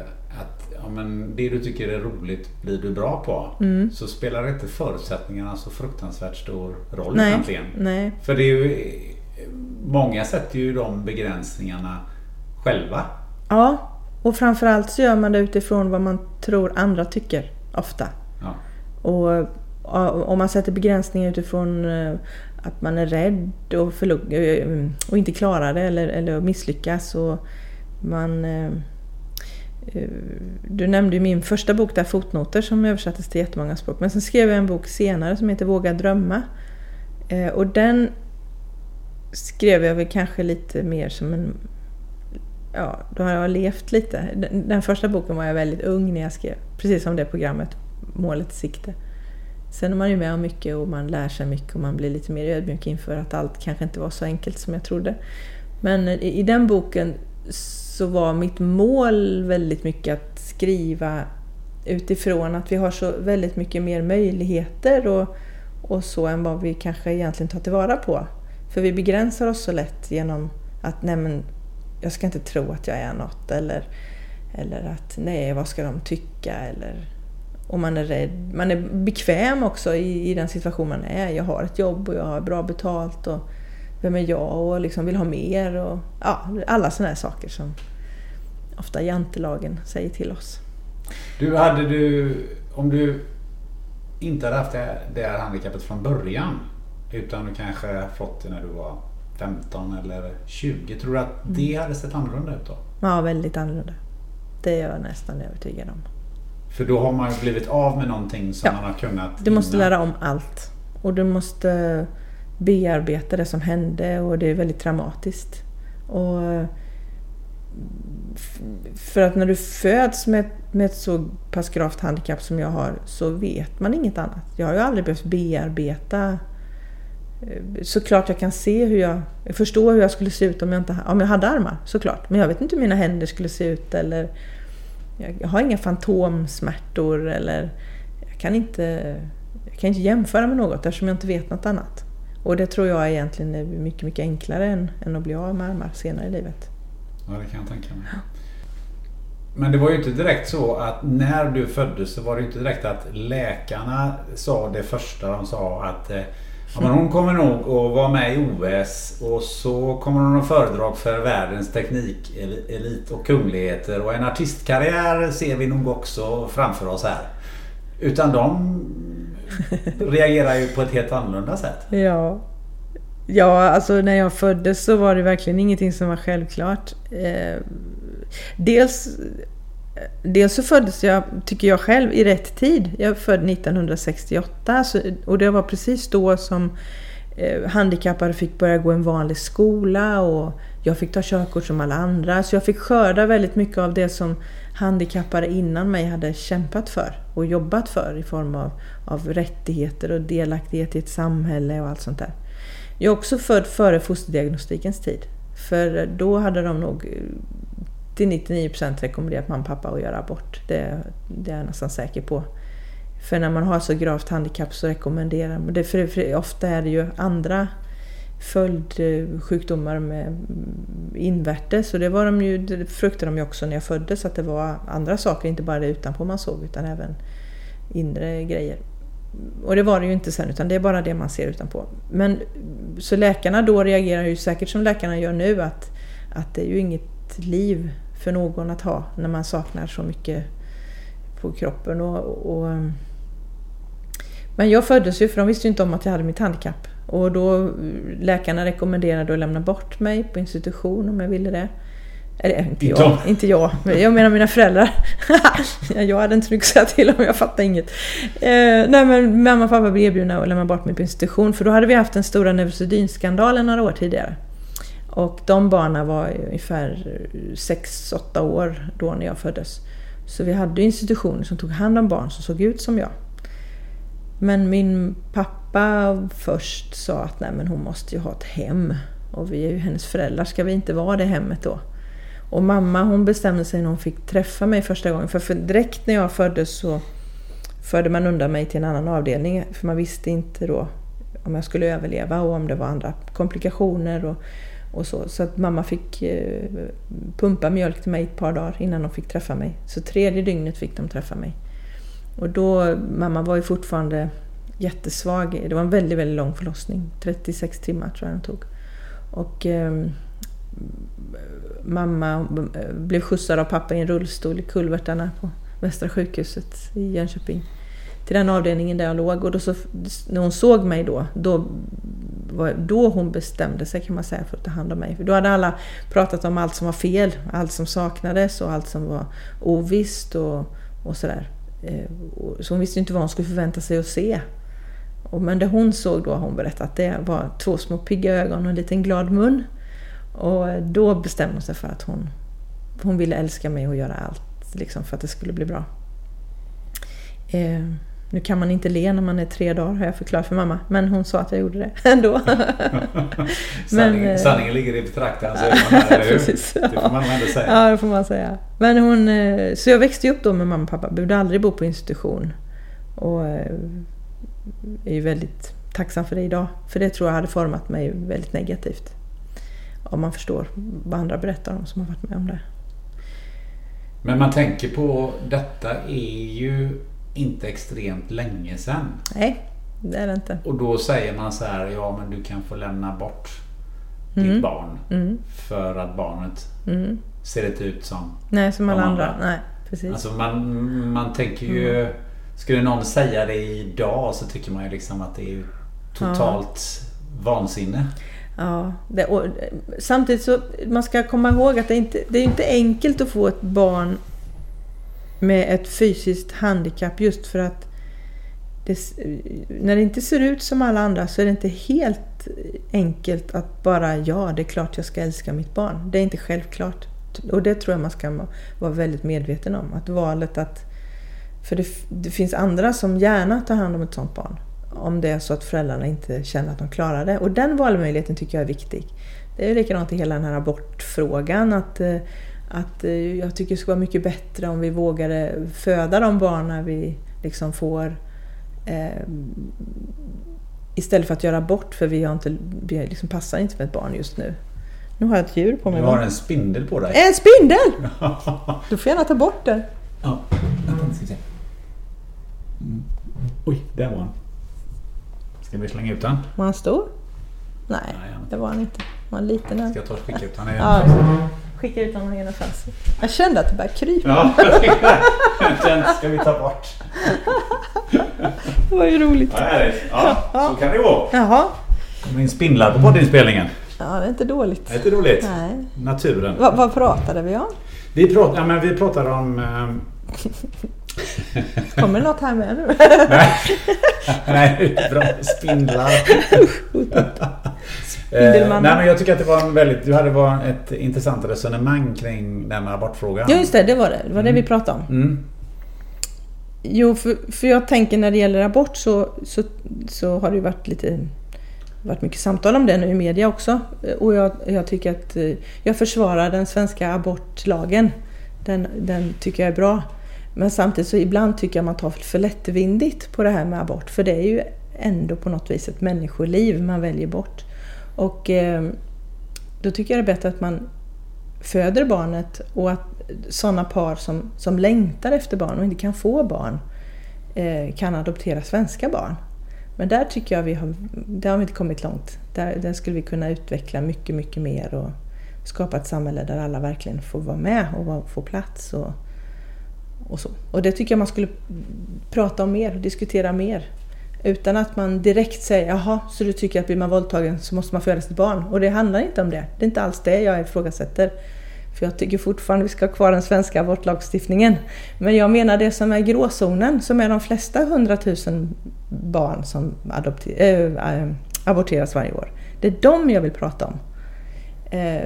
men det du tycker är roligt blir du bra på. Mm. Så spelar inte förutsättningarna så fruktansvärt stor roll Nej, egentligen. nej. För det är ju... Många sätter ju de begränsningarna själva. Ja, och framförallt så gör man det utifrån vad man tror andra tycker, ofta. Ja. Och om man sätter begränsningar utifrån eh, att man är rädd och, eh, och inte klarar det eller, eller misslyckas. Och man, eh, Eh, du nämnde ju min första bok där, Fotnoter, som översattes till jättemånga språk. Men sen skrev jag en bok senare som heter Våga drömma. Eh, och den skrev jag väl kanske lite mer som en... Ja, då har jag levt lite. Den, den första boken var jag väldigt ung när jag skrev. Precis som det programmet, Målet i sikte. Sen är man ju med om mycket och man lär sig mycket och man blir lite mer ödmjuk inför att allt kanske inte var så enkelt som jag trodde. Men i, i den boken så var mitt mål väldigt mycket att skriva utifrån att vi har så väldigt mycket mer möjligheter och, och så än vad vi kanske egentligen tar tillvara på. För vi begränsar oss så lätt genom att nej men, jag ska inte tro att jag är något eller, eller att nej, vad ska de tycka eller och man är rädd. Man är bekväm också i, i den situation man är. Jag har ett jobb och jag har bra betalt och vem är jag och liksom vill ha mer och ja, alla sådana här saker som ofta jantelagen säger till oss. Du, hade du... Om du inte hade haft det, det här handikappet från början utan du kanske fått det när du var 15 eller 20. Tror du att det hade sett annorlunda ut då? Ja, väldigt annorlunda. Det är jag nästan övertygad om. För då har man ju blivit av med någonting som Ja. man har kunnat... Du måste innan. lära om allt. Och du måste bearbeta det som hände och det är väldigt traumatiskt. Och för att när du föds med, med ett så pass gravt handikapp som jag har så vet man inget annat. Jag har ju aldrig behövt bearbeta eh, Såklart jag kan se hur jag, jag förstår hur jag skulle se ut om jag, inte, om jag hade armar, såklart. Men jag vet inte hur mina händer skulle se ut eller jag, jag har inga fantomsmärtor eller jag kan inte, jag kan inte jämföra med något eftersom jag inte vet något annat. Och det tror jag egentligen är mycket, mycket enklare än, än att bli av med armar senare i livet. Ja, det kan jag tänka mig. Men det var ju inte direkt så att när du föddes så var det inte direkt att läkarna sa det första de sa att eh, ja, men hon kommer nog att vara med i OS och så kommer hon att föredrag för världens teknikelit och kungligheter och en artistkarriär ser vi nog också framför oss här. Utan de reagerar ju på ett helt annorlunda sätt. Ja. Ja, alltså när jag föddes så var det verkligen ingenting som var självklart. Eh, dels, dels så föddes jag, tycker jag själv, i rätt tid. Jag är född 1968 så, och det var precis då som eh, handikappade fick börja gå en vanlig skola och jag fick ta körkort som alla andra. Så jag fick skörda väldigt mycket av det som handikappade innan mig hade kämpat för och jobbat för i form av, av rättigheter och delaktighet i ett samhälle och allt sånt där. Jag är också född före fosterdiagnostikens tid. För då hade de nog eh, till 99% rekommenderat mamma och pappa att göra abort. Det, det är jag nästan säker på. För när man har så gravt handikapp så rekommenderar man det. För, för ofta är det ju andra följdsjukdomar med invärtes. Och det, var de ju, det fruktade de ju också när jag föddes, att det var andra saker, inte bara det utanpå man såg, utan även inre grejer. Och det var det ju inte sen, utan det är bara det man ser utanpå. Men så läkarna då reagerar ju säkert som läkarna gör nu, att, att det är ju inget liv för någon att ha när man saknar så mycket på kroppen. Och, och, men jag föddes ju, för de visste ju inte om att jag hade mitt handikapp. Och då läkarna rekommenderade att lämna bort mig på institution om jag ville det. Eller inte jag, inte jag, men jag menar mina föräldrar. jag hade inte mycket att säga till om, jag fattade inget. Eh, nej men mamma och pappa blev erbjudna att lämna bort mig på institution för då hade vi haft den stora Neurosedynskandalen några år tidigare. Och de barnen var ungefär 6-8 år då när jag föddes. Så vi hade institutioner som tog hand om barn som såg ut som jag. Men min pappa Pappa först sa att nej men hon måste ju ha ett hem. Och vi är ju hennes föräldrar, ska vi inte vara det hemmet då? Och mamma hon bestämde sig när hon fick träffa mig första gången. För, för direkt när jag föddes så förde man undan mig till en annan avdelning. För man visste inte då om jag skulle överleva och om det var andra komplikationer och, och så. Så att mamma fick eh, pumpa mjölk till mig ett par dagar innan de fick träffa mig. Så tredje dygnet fick de träffa mig. Och då, mamma var ju fortfarande jättesvag. Det var en väldigt, väldigt lång förlossning. 36 timmar tror jag den tog. Och ehm, eh, mamma blev skjutsad av pappa i en rullstol i kulvertarna på Västra sjukhuset i Jönköping. Till den avdelningen där jag låg. Och då så, när hon såg mig då, då var då hon bestämde sig kan man säga för att ta hand om mig. För då hade alla pratat om allt som var fel, allt som saknades och allt som var ovisst och, och sådär. Eh, så hon visste inte vad hon skulle förvänta sig att se. Men det hon såg då, hon berättat, att det var två små pigga ögon och en liten glad mun. Och då bestämde hon sig för att hon, hon ville älska mig och göra allt liksom, för att det skulle bli bra. Eh, nu kan man inte le när man är tre dagar har jag förklarat för mamma. Men hon sa att jag gjorde det ändå. sanningen, men, eh, sanningen ligger i betraktarens ögon, eller hur? Precis, ja. Det får man ändå säga. Ja, det får man säga. Men hon, eh, så jag växte upp då med mamma och pappa. Behövde aldrig bo på institution. Och eh, är ju väldigt tacksam för det idag. För det tror jag hade format mig väldigt negativt. Om man förstår vad andra berättar om som har varit med om det. Men man tänker på, detta är ju inte extremt länge sedan. Nej, det är det inte. Och då säger man så här, ja men du kan få lämna bort mm. ditt barn. Mm. För att barnet mm. ser inte ut som Nej, som alla andra. andra. Nej, precis. Alltså man, man tänker ju... Skulle någon säga det idag så tycker man ju liksom att det är totalt ja. vansinne. Ja, det, och, samtidigt så man ska komma ihåg att det inte det är inte enkelt att få ett barn med ett fysiskt handikapp just för att det, när det inte ser ut som alla andra så är det inte helt enkelt att bara ja, det är klart jag ska älska mitt barn. Det är inte självklart. Och det tror jag man ska vara väldigt medveten om. Att valet att... För det, det finns andra som gärna tar hand om ett sånt barn. Om det är så att föräldrarna inte känner att de klarar det. Och den valmöjligheten tycker jag är viktig. Det är likadant i hela den här abortfrågan. Att, eh, att eh, jag tycker det skulle vara mycket bättre om vi vågade föda de barnen vi liksom får eh, istället för att göra abort för vi, har inte, vi liksom passar inte med ett barn just nu. Nu har jag ett djur på mig. Du har en spindel på dig. En spindel! du får gärna ta bort den. Ja, vänta, ska se. Oj, där var han. Ska vi slänga ut den? Var han stor? Nej, Nej det var han inte. Han var liten. Ska jag ta och skicka ut honom igen? Skicka ut honom genom fönstret. Jag kände att det började krypa. Ja, den ska vi ta bort. det var ju roligt. Ja, ja, så kan det gå. Jaha. kommer in spindlar på poddinspelningen. Ja, det är inte dåligt. Det är inte dåligt. Nej. Naturen. Va, vad pratade vi om? Vi, prat, ja, men vi pratade om... Eh... Kommer det något här med nu? Nej, Nej bra. Spindlar. Eh, nej men jag tycker att det var en väldigt, du hade var ett intressant resonemang kring den abortfrågan. Ja just det, det var det. Det var det vi mm. pratade om. Mm. Jo, för, för jag tänker när det gäller abort så, så, så har det ju varit lite varit mycket samtal om det nu i media också. Och jag, jag tycker att eh, jag försvarar den svenska abortlagen. Den, den tycker jag är bra. Men samtidigt så ibland tycker jag man tar för lättvindigt på det här med abort. För det är ju ändå på något vis ett människoliv man väljer bort. Och eh, då tycker jag det är bättre att man föder barnet och att sådana par som, som längtar efter barn och inte kan få barn eh, kan adoptera svenska barn. Men där tycker jag vi har, där har vi inte kommit långt. Där, där skulle vi kunna utveckla mycket, mycket mer och skapa ett samhälle där alla verkligen får vara med och få plats. Och, och, så. och det tycker jag man skulle prata om mer och diskutera mer. Utan att man direkt säger jaha, så du tycker att blir man våldtagen så måste man föda sitt barn. Och det handlar inte om det. Det är inte alls det jag ifrågasätter. För jag tycker fortfarande vi ska ha kvar den svenska abortlagstiftningen. Men jag menar det som är gråzonen, som är de flesta hundratusen barn som adopter, eh, äh, aborteras varje år. Det är dem jag vill prata om. Eh,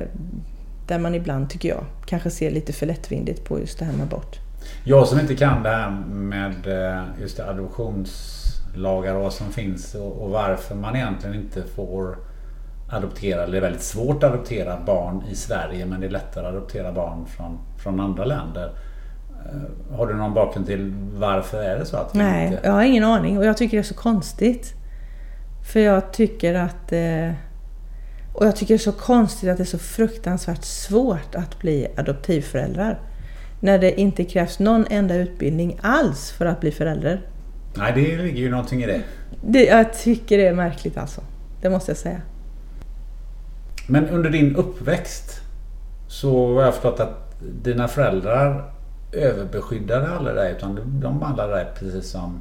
där man ibland, tycker jag, kanske ser lite för lättvindigt på just det här med abort. Jag som inte kan det här med just det, adoptions adoptionslagar och vad som finns och, och varför man egentligen inte får adoptera, eller det är väldigt svårt att adoptera barn i Sverige men det är lättare att adoptera barn från, från andra länder. Eh, har du någon bakgrund till varför är det så? Att Nej, inte... jag har ingen aning och jag tycker det är så konstigt. För jag tycker att... Eh, och jag tycker det är så konstigt att det är så fruktansvärt svårt att bli adoptivföräldrar. När det inte krävs någon enda utbildning alls för att bli förälder. Nej, det ligger ju någonting i det. det jag tycker det är märkligt alltså. Det måste jag säga. Men under din uppväxt så har jag förstått att dina föräldrar överbeskyddade aldrig dig utan de behandlade dig precis som,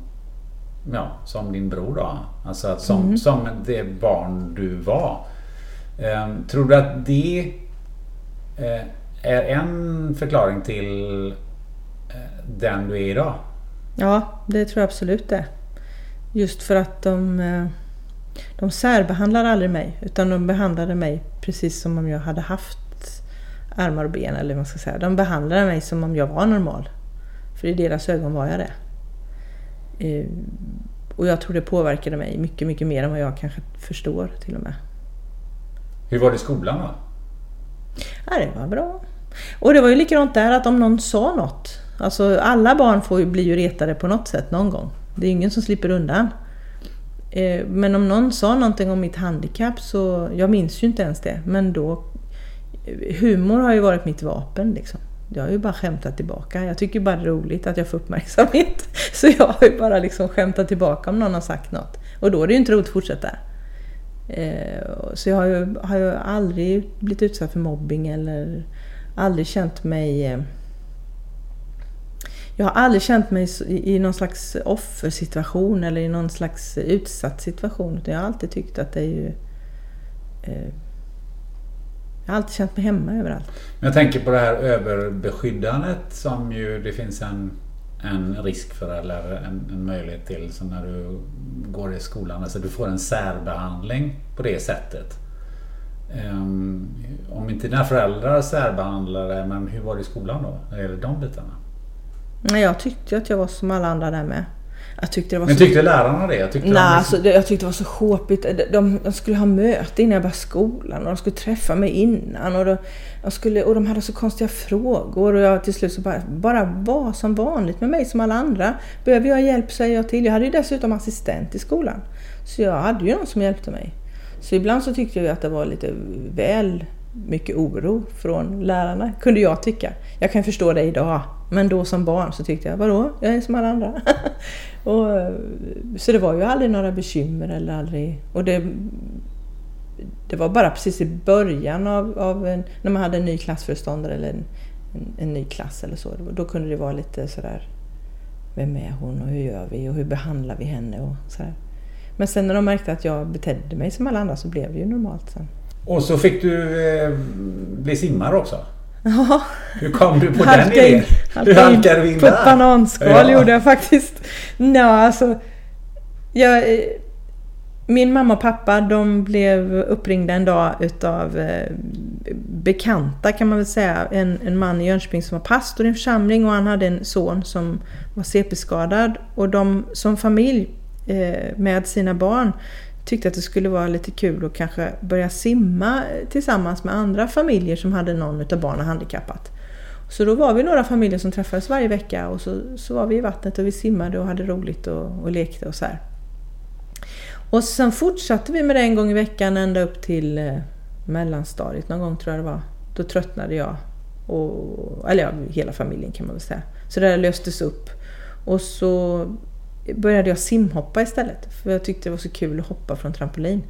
ja, som din bror då. Alltså att som, mm. som det barn du var. Ehm, tror du att det eh, är en förklaring till eh, den du är idag? Ja, det tror jag absolut det. Just för att de, eh, de särbehandlade aldrig mig utan de behandlade mig precis som om jag hade haft armar och ben eller vad man ska säga. De behandlade mig som om jag var normal. För i deras ögon var jag det. Eh, och jag tror det påverkade mig mycket, mycket mer än vad jag kanske förstår till och med. Hur var det i skolan då? Ja, det var bra. Och det var ju likadant där att om någon sa något. Alltså alla barn får ju, blir ju retade på något sätt någon gång. Det är ingen som slipper undan. Eh, men om någon sa någonting om mitt handikapp så, jag minns ju inte ens det, men då eh, humor har ju varit mitt vapen liksom. Jag har ju bara skämtat tillbaka. Jag tycker bara det är roligt att jag får uppmärksamhet. Så jag har ju bara liksom skämtat tillbaka om någon har sagt något. Och då är det ju inte roligt att fortsätta. Eh, så jag har ju, har ju aldrig blivit utsatt för mobbing eller aldrig känt mig... Eh, jag har aldrig känt mig i någon slags offersituation eller i någon slags utsatt situation. Utan jag har alltid tyckt att det är ju eh, jag har alltid känt mig hemma överallt. Jag tänker på det här överbeskyddandet som ju det finns en, en risk för eller en, en möjlighet till så när du går i skolan. Alltså du får en särbehandling på det sättet. Um, om inte dina föräldrar särbehandlade, men hur var det i skolan då? När det gäller de bitarna? Jag tyckte att jag var som alla andra där med. Jag tyckte det var Men så... tyckte lärarna det? Jag tyckte, Nej, de... alltså, jag tyckte det var så sjåpigt. De, de, skulle ha möte innan jag började skolan och de skulle träffa mig innan. Och de, de skulle, och de hade så konstiga frågor och jag till slut så bara, bara var som vanligt med mig som alla andra. Behöver jag hjälp säger jag till. Jag hade ju dessutom assistent i skolan. Så jag hade ju någon som hjälpte mig. Så ibland så tyckte jag att det var lite väl mycket oro från lärarna, kunde jag tycka. Jag kan förstå det idag, men då som barn så tyckte jag, vadå, jag är som alla andra. och, så det var ju aldrig några bekymmer eller aldrig... Och det, det var bara precis i början av, av en, när man hade en ny klassföreståndare eller en, en, en, ny klass eller så. Då kunde det vara lite sådär, vem är hon och hur gör vi och hur behandlar vi henne och sådär. Men sen när de märkte att jag betedde mig som alla andra så blev det ju normalt sen. Och så fick du eh, bli simmare också? Ja. Hur kom du på den idén? Hur halkade du in där? På ett bananskal ja. gjorde jag faktiskt. Ja, alltså... Jag, eh, min mamma och pappa de blev uppringda en dag utav eh, bekanta kan man väl säga. En, en man i Jönköping som var pastor i en församling och han hade en son som var CP-skadad. Och de som familj Eh, med sina barn tyckte att det skulle vara lite kul att kanske börja simma tillsammans med andra familjer som hade någon av barnen handikappat. Så då var vi några familjer som träffades varje vecka och så, så var vi i vattnet och vi simmade och hade roligt och, och lekte och så här. Och sen fortsatte vi med det en gång i veckan ända upp till eh, mellanstadiet någon gång tror jag det var. Då tröttnade jag. Och, eller ja, hela familjen kan man väl säga. Så det där löstes upp. Och så började jag simhoppa istället. För jag tyckte det var så kul att hoppa från trampolin.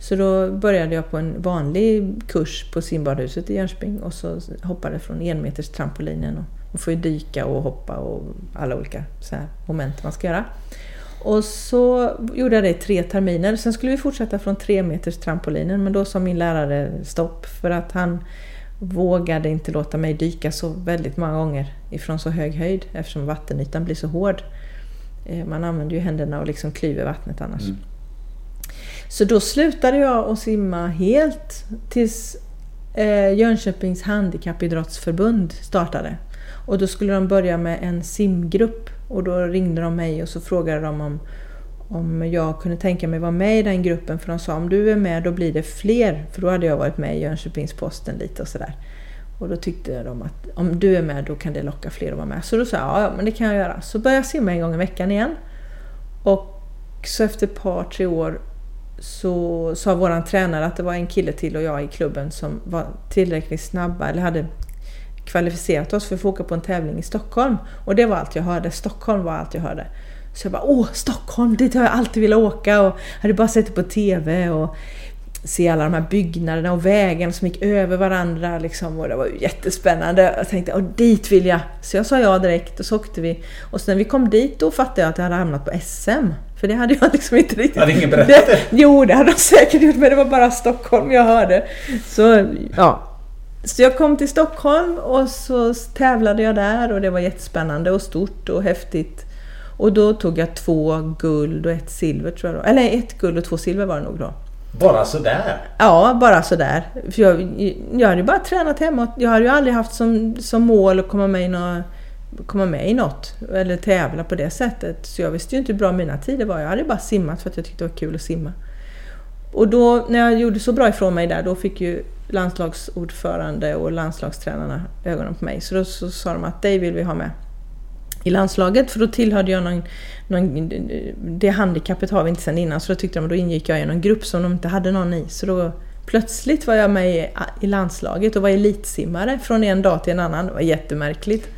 Så då började jag på en vanlig kurs på simbadhuset i Jönköping och så hoppade från enmeters trampolinen. Och man får ju dyka och hoppa och alla olika så här moment man ska göra. Och så gjorde jag det i tre terminer. Sen skulle vi fortsätta från tre meters trampolinen men då sa min lärare stopp för att han vågade inte låta mig dyka så väldigt många gånger ifrån så hög höjd eftersom vattenytan blir så hård. Eh, man använder ju händerna och liksom klyver vattnet annars. Mm. Så då slutade jag att simma helt tills eh, Jönköpings handikappidrottsförbund startade. Och då skulle de börja med en simgrupp och då ringde de mig och så frågade de om, om jag kunde tänka mig vara med i den gruppen. För de sa om du är med då blir det fler. För då hade jag varit med i Jönköpings-Posten lite och sådär. Och då tyckte de att om du är med då kan det locka fler att vara med. Så då sa jag ja men det kan jag göra. Så började jag simma en gång i veckan igen. Och så efter ett par, tre år så sa våran tränare att det var en kille till och jag i klubben som var tillräckligt snabba eller hade kvalificerat oss för att få åka på en tävling i Stockholm. Och det var allt jag hörde. Stockholm var allt jag hörde. Så jag bara åh, Stockholm, dit har jag alltid velat åka och hade bara sett det på TV och se alla de här byggnaderna och vägarna som gick över varandra liksom och det var ju jättespännande. Jag tänkte åh, dit vill jag! Så jag sa ja direkt och så åkte vi. Och sen när vi kom dit då fattade jag att jag hade hamnat på SM. För det hade jag liksom inte riktigt... Hade ingen berättat det? Jo, det hade de säkert gjort men det var bara Stockholm jag hörde. Så ja, så jag kom till Stockholm och så tävlade jag där och det var jättespännande och stort och häftigt. Och då tog jag två guld och ett silver tror jag då. Eller ett guld och två silver var det nog då. Bara sådär? Ja, bara sådär. För jag, jag hade ju bara tränat hemåt. Jag hade ju aldrig haft som, som mål att komma med, i något, komma med i något. Eller tävla på det sättet. Så jag visste ju inte hur bra mina tider var. Jag hade bara simmat för att jag tyckte det var kul att simma. Och då när jag gjorde så bra ifrån mig där, då fick ju landslagsordförande och landslagstränarna ögonen på mig. Så då så sa de att dig vill vi ha med i landslaget. För då tillhörde jag någon, någon, Det handikappet har vi inte sedan innan. Så då tyckte de då ingick jag i någon grupp som de inte hade någon i. Så då plötsligt var jag med i, i landslaget och var elitsimmare från en dag till en annan. Det var jättemärkligt.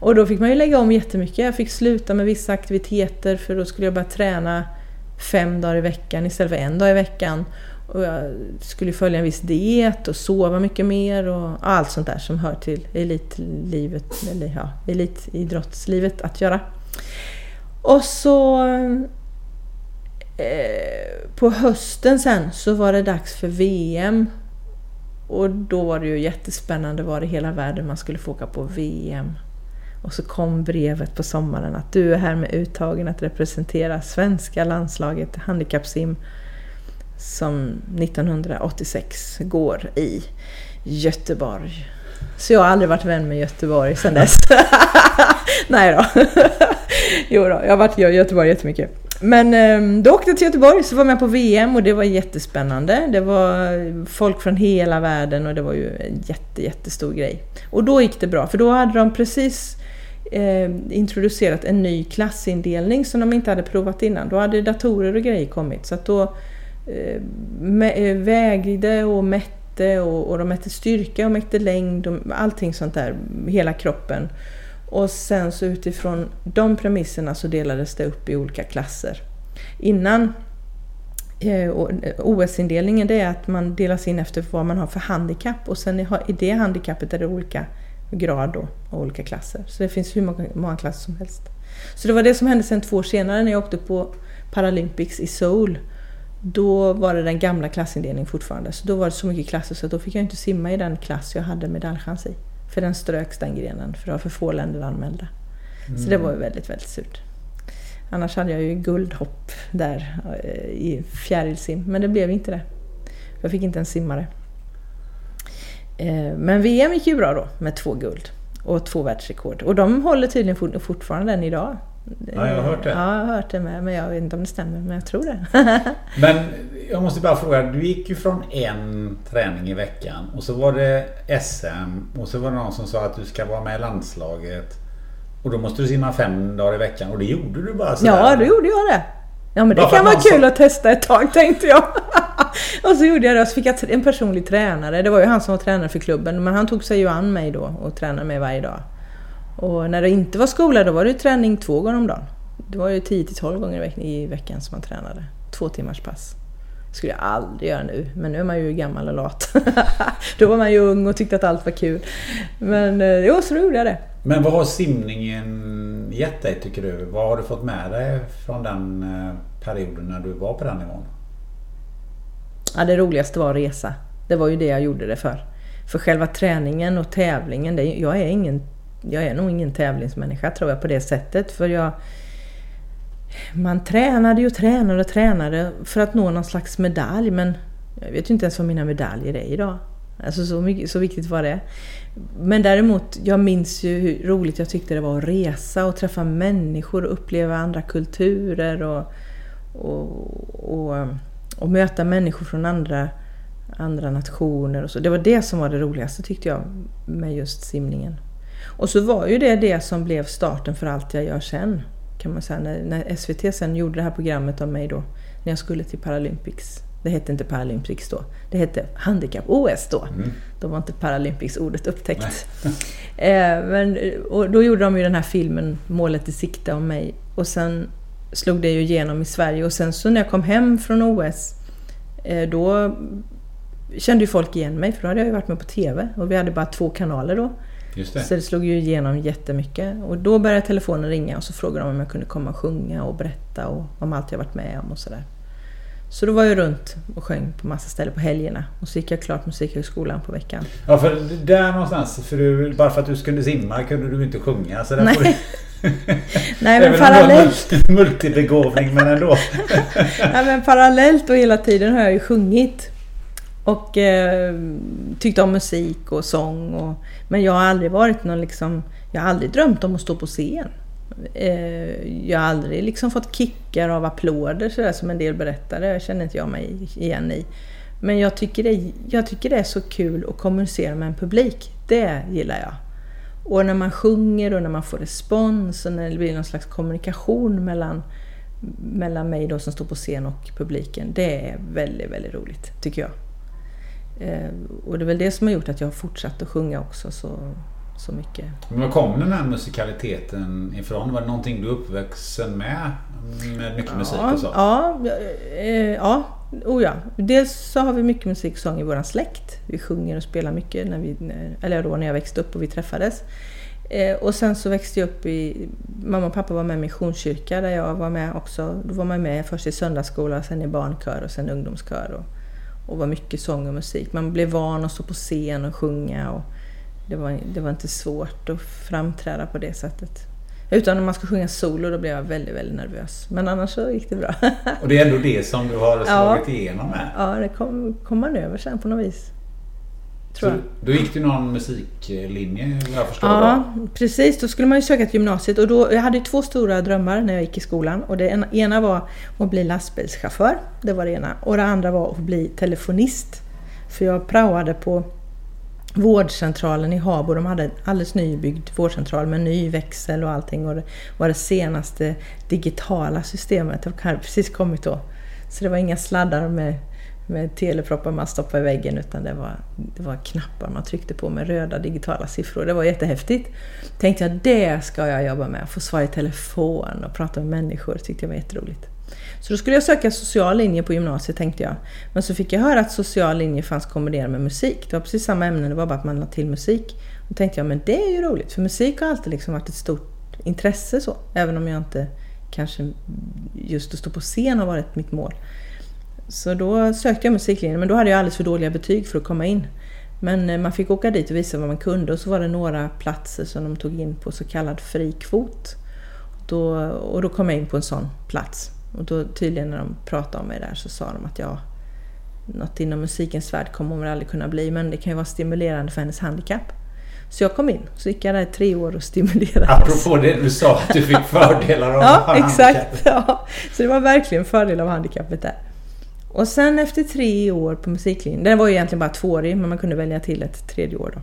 Och då fick man ju lägga om jättemycket. Jag fick sluta med vissa aktiviteter för då skulle jag börja träna fem dagar i veckan istället för en dag i veckan. Och jag skulle följa en viss diet och sova mycket mer och allt sånt där som hör till elitlivet, eller ja, elitidrottslivet att göra. Och så eh, på hösten sen så var det dags för VM. Och då var det ju jättespännande var i hela världen man skulle få åka på VM. Och så kom brevet på sommaren att du är här med uttagen att representera svenska landslaget i handikappsim som 1986 går i Göteborg. Så jag har aldrig varit vän med Göteborg sedan dess. Nej då. jo då, jag har varit i Göteborg jättemycket. Men ehm, då åkte jag till Göteborg, så var jag med på VM och det var jättespännande. Det var folk från hela världen och det var ju en jätte, jättestor grej. Och då gick det bra, för då hade de precis eh, introducerat en ny klassindelning som de inte hade provat innan. Då hade datorer och grejer kommit. Så att då Eh, eh, vägde och mätte och, och de mätte styrka och mätte längd och allting sånt där, hela kroppen. Och sen så utifrån de premisserna så delades det upp i olika klasser. Innan eh, OS-indelningen det är att man delas in efter vad man har för handikapp och sen i det handikappet är det olika grad då, och olika klasser. Så det finns hur många, många klasser som helst. Så det var det som hände sen två år senare när jag åkte på Paralympics i Seoul då var det den gamla klassindelningen fortfarande. Så då var det så mycket klasser så då fick jag inte simma i den klass jag hade medaljchans i. För den ströks den grenen, för det var för få länder anmälda. Mm. Så det var väldigt, väldigt surt. Annars hade jag ju guldhopp där eh, i fjärilsim, men det blev inte det. Jag fick inte ens simma det. Eh, men VM gick ju bra då, med två guld och två världsrekord. Och de håller tydligen fortfarande än idag. Ja, jag har hört det. Ja, jag har hört det med. Men jag vet inte om det stämmer, men jag tror det. men jag måste bara fråga. Du gick ju från en träning i veckan och så var det SM och så var det någon som sa att du ska vara med i landslaget. Och då måste du simma fem dagar i veckan och det gjorde du bara sådär. Ja, då gjorde jag det. Ja, men det bara kan vara kul att testa ett tag tänkte jag. och så gjorde jag det och så fick jag en personlig tränare. Det var ju han som var tränare för klubben, men han tog sig ju an mig då och tränade mig varje dag. Och när det inte var skola då var det träning två gånger om dagen. Det var ju 10 till 12 gånger i veckan som man tränade. Två timmars pass. Det skulle jag aldrig göra nu, men nu är man ju gammal och lat. då var man ju ung och tyckte att allt var kul. Men eh, jo, så då gjorde jag det. Men vad har simningen gett dig tycker du? Vad har du fått med dig från den eh, perioden när du var på den nivån? Ja, det roligaste var resa. Det var ju det jag gjorde det för. För själva träningen och tävlingen, det, jag är ingen jag är nog ingen tävlingsmänniska tror jag på det sättet. För jag... Man tränade och tränade och tränade för att nå någon slags medalj men jag vet ju inte ens vad mina medaljer är idag. Alltså så, mycket, så viktigt var det. Men däremot, jag minns ju hur roligt jag tyckte det var att resa och träffa människor och uppleva andra kulturer och, och, och, och möta människor från andra, andra nationer och så. Det var det som var det roligaste tyckte jag med just simningen. Och så var ju det det som blev starten för allt jag gör sen. Kan man säga. När, när SVT sen gjorde det här programmet om mig då, när jag skulle till Paralympics. Det hette inte Paralympics då. Det hette Handikapp-OS då. Mm. Då var inte Paralympics-ordet upptäckt. eh, men, och då gjorde de ju den här filmen Målet i sikte om mig. Och sen slog det ju igenom i Sverige. Och sen så när jag kom hem från OS, eh, då kände ju folk igen mig. För då hade jag ju varit med på TV. Och vi hade bara två kanaler då. Just det. Så det slog ju igenom jättemycket. Och då började telefonen ringa och så frågade de om jag kunde komma och sjunga och berätta och om allt jag varit med om och sådär. Så då var jag runt och sjöng på massa ställen på helgerna. Och så gick jag klart Musikhögskolan på veckan. Ja, för där någonstans, för du, bara för att du skulle simma kunde du inte sjunga. Så där Nej. Du... Nej men parallellt. Multibegåvning men ändå. Nej men parallellt och hela tiden har jag ju sjungit. Och eh, tyckte om musik och sång. Och, men jag har aldrig varit någon liksom... Jag har aldrig drömt om att stå på scen. Eh, jag har aldrig liksom fått kickar av applåder sådär som en del berättade. Det känner inte jag mig igen i. Men jag tycker, det, jag tycker det är så kul att kommunicera med en publik. Det gillar jag. Och när man sjunger och när man får respons och när det blir någon slags kommunikation mellan, mellan mig då som står på scen och publiken. Det är väldigt, väldigt roligt, tycker jag. Eh, och det är väl det som har gjort att jag har fortsatt att sjunga också så, så mycket. Men var kom den här musikaliteten ifrån? Var det någonting du uppväxten med? Med mycket ja, musik och så? Ja, eh, ja. Oh ja. Dels så har vi mycket musik och sång i våran släkt. Vi sjunger och spelar mycket när vi, eller då när jag växte upp och vi träffades. Eh, och sen så växte jag upp i... Mamma och pappa var med i missionskyrka där jag var med också. Då var man med först i söndagsskola, sen i barnkör och sen ungdomskör. Och, och var mycket sång och musik. Man blev van att stå på scen och sjunga. Och det, var, det var inte svårt att framträda på det sättet. Utan när man ska sjunga solo då blev jag väldigt, väldigt nervös. Men annars så gick det bra. och det är ändå det som du har slagit ja. igenom med? Ja, det kom, kom man över sen på något vis. Tror så då gick du någon musiklinje jag förstår Ja, då. precis. Då skulle man ju söka till gymnasiet och då, jag hade två stora drömmar när jag gick i skolan. Och det ena var att bli lastbilschaufför. Det var det ena. Och det andra var att bli telefonist. För jag praoade på vårdcentralen i Habo. De hade en alldeles nybyggd vårdcentral med ny växel och allting. Och det var det senaste digitala systemet. Det hade precis kommit då. Så det var inga sladdar med med teleproppar man stoppade i väggen utan det var, det var knappar man tryckte på med röda digitala siffror. Det var jättehäftigt. Tänkte jag, det ska jag jobba med. Få svara i telefon och prata med människor. tyckte jag var jätteroligt. Så då skulle jag söka social linje på gymnasiet tänkte jag. Men så fick jag höra att social linje fanns kombinerad med musik. Det var precis samma ämne, det var bara att man lade till musik. Då tänkte jag, men det är ju roligt. För musik har alltid liksom varit ett stort intresse så. Även om jag inte kanske just att stå på scen har varit mitt mål. Så då sökte jag musiklinjen, men då hade jag alldeles för dåliga betyg för att komma in. Men eh, man fick åka dit och visa vad man kunde och så var det några platser som de tog in på så kallad fri kvot. Då, och då kom jag in på en sån plats. Och då tydligen när de pratade om mig där så sa de att jag något inom musikens värld kommer hon väl aldrig kunna bli, men det kan ju vara stimulerande för hennes handikapp. Så jag kom in, så gick jag där i tre år och stimulerades. Apropå det du sa, att du fick fördelar av ja, exakt. Ja, så det var verkligen fördel av handikappet där. Och sen efter tre år på musiklinjen, den var ju egentligen bara tvåårig men man kunde välja till ett tredje år då.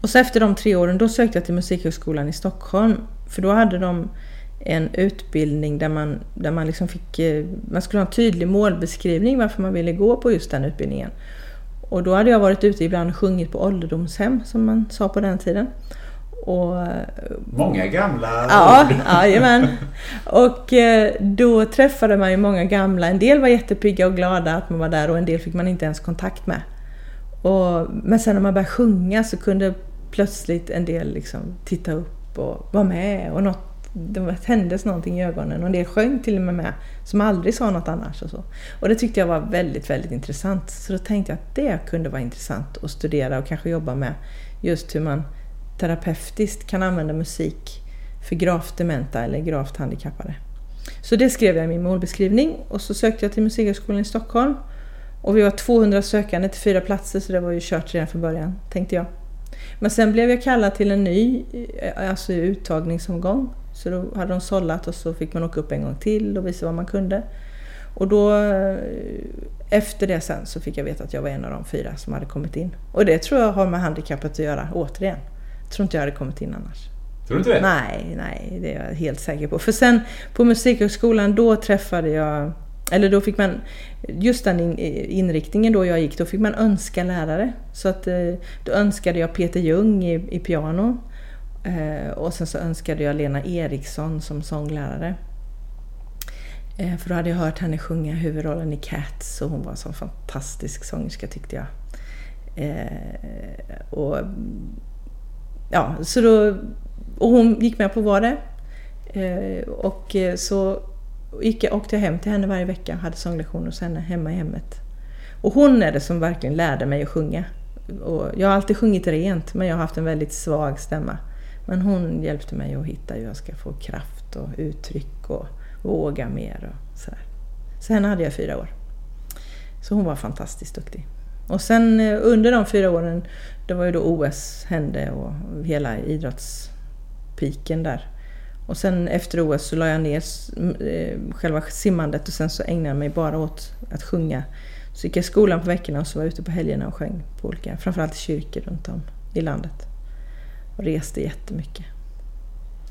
Och så efter de tre åren då sökte jag till Musikhögskolan i Stockholm. För då hade de en utbildning där man, där man liksom fick, eh, man skulle ha en tydlig målbeskrivning varför man ville gå på just den utbildningen. Och då hade jag varit ute ibland och sjungit på ålderdomshem som man sa på den tiden. Och, många gamla Ja, jajamän. Och eh, då träffade man ju många gamla. En del var jättepigga och glada att man var där och en del fick man inte ens kontakt med. Och, men sen när man började sjunga så kunde plötsligt en del liksom titta upp och vara med. Och något, det händes någonting i ögonen och en del sjöng till och med med som aldrig sa något annars. Och, så. och det tyckte jag var väldigt, väldigt intressant. Så då tänkte jag att det kunde vara intressant att studera och kanske jobba med just hur man terapeutiskt kan använda musik för gravt dementa eller gravt handikappade. Så det skrev jag i min målbeskrivning och så sökte jag till Musikhögskolan i Stockholm. Och vi var 200 sökande till fyra platser så det var ju kört redan från början, tänkte jag. Men sen blev jag kallad till en ny eh, alltså uttagningsomgång Så då hade de sållat och så fick man åka upp en gång till och visa vad man kunde. Och då, eh, efter det sen, så fick jag veta att jag var en av de fyra som hade kommit in. Och det tror jag har med handikappet att göra, återigen. Tror inte jag hade kommit in annars. Tror du inte det? Nej, nej, det är jag helt säker på. För sen på Musikhögskolan, då träffade jag eller då fick man, just den inriktningen då jag gick, då fick man önska lärare. Så att eh, då önskade jag Peter Ljung i, i piano. Eh, och sen så önskade jag Lena Eriksson som sånglärare. Eh, för då hade jag hört henne sjunga huvudrollen i Cats och hon var en sån fantastisk sångerska tyckte jag. Och, ja, så då, och hon gick med på att vara det. Eh, och eh, så gick jag, åkte jag hem till henne varje vecka och hade sånglektioner hos henne hemma i hemmet. Och hon är det som verkligen lärde mig att sjunga. Och jag har alltid sjungit rent men jag har haft en väldigt svag stämma. Men hon hjälpte mig att hitta hur jag ska få kraft och uttryck och våga mer och sådär. Så henne hade jag fyra år. Så hon var fantastiskt duktig. Och sen eh, under de fyra åren, det var ju då OS hände och hela idrottspiken där. Och sen efter OS så la jag ner eh, själva simmandet och sen så ägnade jag mig bara åt att sjunga. Så gick jag i skolan på veckorna och så var jag ute på helgerna och sjöng på olika, framförallt i kyrkor runt om i landet. Och reste jättemycket.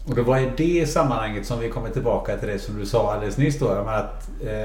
Och det var i det sammanhanget som vi kommer tillbaka till det som du sa alldeles nyss då. Att, eh...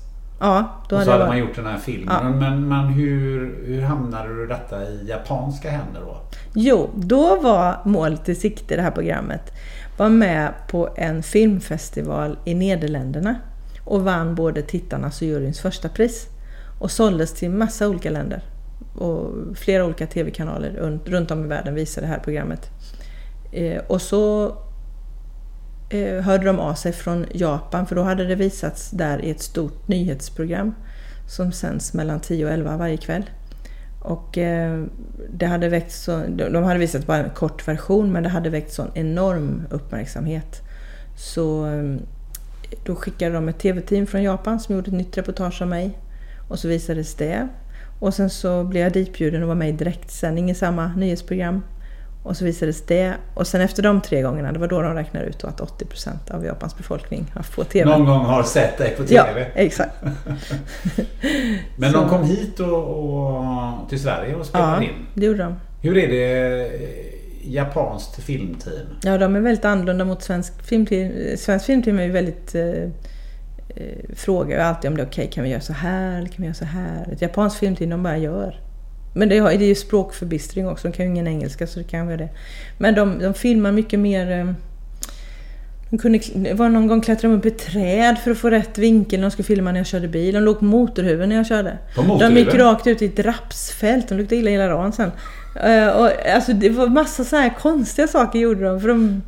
Ja, då och så hade, man gjort den här filmen. Ja. Men, men hur, hur hamnade du detta i japanska händer då? Jo, då var målet i sikte det här programmet. Var med på en filmfestival i Nederländerna och vann både tittarnas och juryns första pris. Och såldes till massa olika länder. Och flera olika tv-kanaler runt om i världen visade det här programmet. Eh, och så Eh, hörde de av sig från Japan för då hade det visats där i ett stort nyhetsprogram som sänds mellan 10 och 11 varje kväll. Och eh, det hade väckt så, de hade visat bara en kort version men det hade väckt sån enorm uppmärksamhet. Så eh, då skickade de ett TV-team från Japan som gjorde ett nytt reportage om mig. Och så visades det. Och sen så blev jag ditbjuden och var med i direktsändning i samma nyhetsprogram. Och så visades det. Och sen efter de tre gångerna, det var då de räknade ut att 80% av Japans befolkning har på TV. Någon gång har sett dig på TV? Ja, exakt. Men de kom hit och, och, till Sverige och spelade ja, in? det gjorde de. Hur är det eh, japanskt filmteam? Ja, de är väldigt annorlunda mot svensk filmteam. Svensk filmteam är ju väldigt eh, eh frågar alltid om det är okej, okay, kan vi göra så här eller kan vi göra så här? Ett japanskt filmteam, de bara gör. Men det, är ju språkförbistring också, de kan ju ingen engelska så det kan vara det. Men de, de filmar mycket mer... Eh, de kunde, var någon gång klättrade de upp i träd för att få rätt vinkel när de skulle filma när jag körde bil. De låg på motorhuven när jag körde. De gick rakt ut i ett rapsfält. De luktade illa hela dagen sen. Uh, och, alltså, det var massa så här konstiga saker gjorde de. För de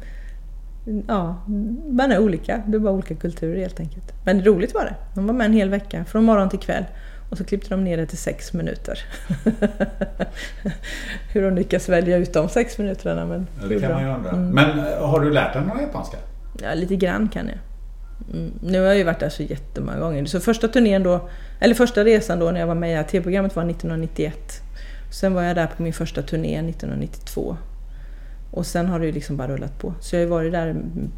ja, man är olika. Det är bara olika kulturer helt enkelt. Men roligt var det. De var med en hel vecka, från morgon till kväll. Och så klippte de ner det till sex minuter. Hur de lyckas välja ut de sex minuterna. Men Ja, det kan bra. man ju undra. Mm. Men eh, har du lärt dig några japanska? Ja, lite grann kan jag. Mm. Nu har jag ju varit där så jättemånga gånger. Så första turnén då, eller första resan då när jag var med i AT-programmet var 1991. Sen var jag där på min första turné 1992. Och sen har det ju liksom bara rullat på. Så jag har ju varit där, mm,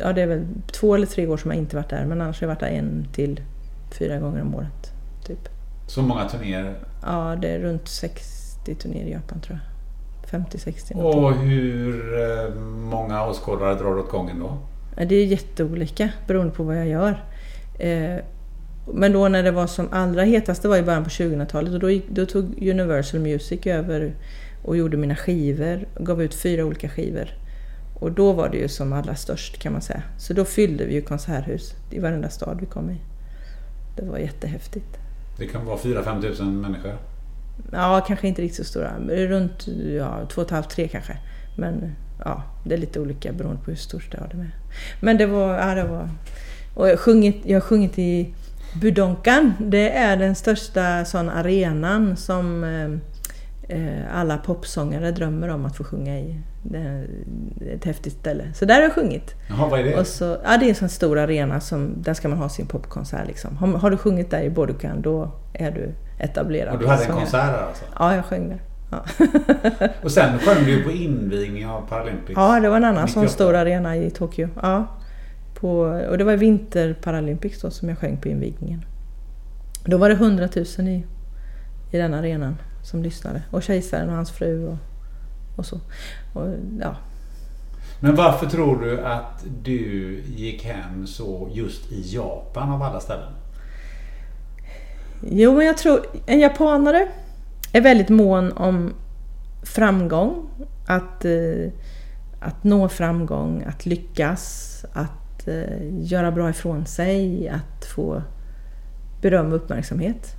ja det är väl två eller tre år som jag inte varit där. Men annars har jag varit där en till fyra gånger om året. Typ. Så många turnéer. Ja, det är runt 60 turnéer i Japan tror jag. 50-60 någonting. Och hur eh, många åskådare drar du åt gången då? Det är jätteolika beroende på vad jag gör. Eh, men då när det var som allra hetast, det var i början på 2000-talet och då, då tog Universal Music över och gjorde mina skivor, gav ut fyra olika skivor. Och då var det ju som allra störst kan man säga. Så då fyllde vi ju konserthus i varenda stad vi kom i. Det var jättehäftigt. Det kan vara 4-5 tusen människor. Ja, kanske inte riktigt så stora. Runt ja, två och ett halvt, tre kanske. Men ja, det är lite olika beroende på hur stor stad det är. Men det var... Ja, det var och jag, har sjungit, jag har sjungit i Budonkan. Det är den största sån arenan som eh, alla popsångare drömmer om att få sjunga i. Det är ett häftigt ställe. Så där har jag sjungit. Jaha, vad är det? Och så, ja, det är en sån stor arena som där ska man ha sin popkonsert. Liksom. Har, har du sjungit där i Budokan då är du etablerad. Och du hade en konsert där alltså? Ja, jag sjöng där. Ja. Och sen sjöng du på invigningen av Paralympics. ja, det var en annan sån 98. stor arena i Tokyo. Ja. På, och det var Vinter Paralympics då som jag sjöng på invigningen. Då var det 100 000 i, i den arenan som lyssnade. Och kejsaren och hans fru och, och så. Och, ja. Men varför tror du att du gick hem så just i Japan av alla ställen? Jo, men jag tror en japanare är väldigt mån om framgång. Att, eh, att nå framgång, att lyckas, att eh, göra bra ifrån sig, att få beröm och uppmärksamhet.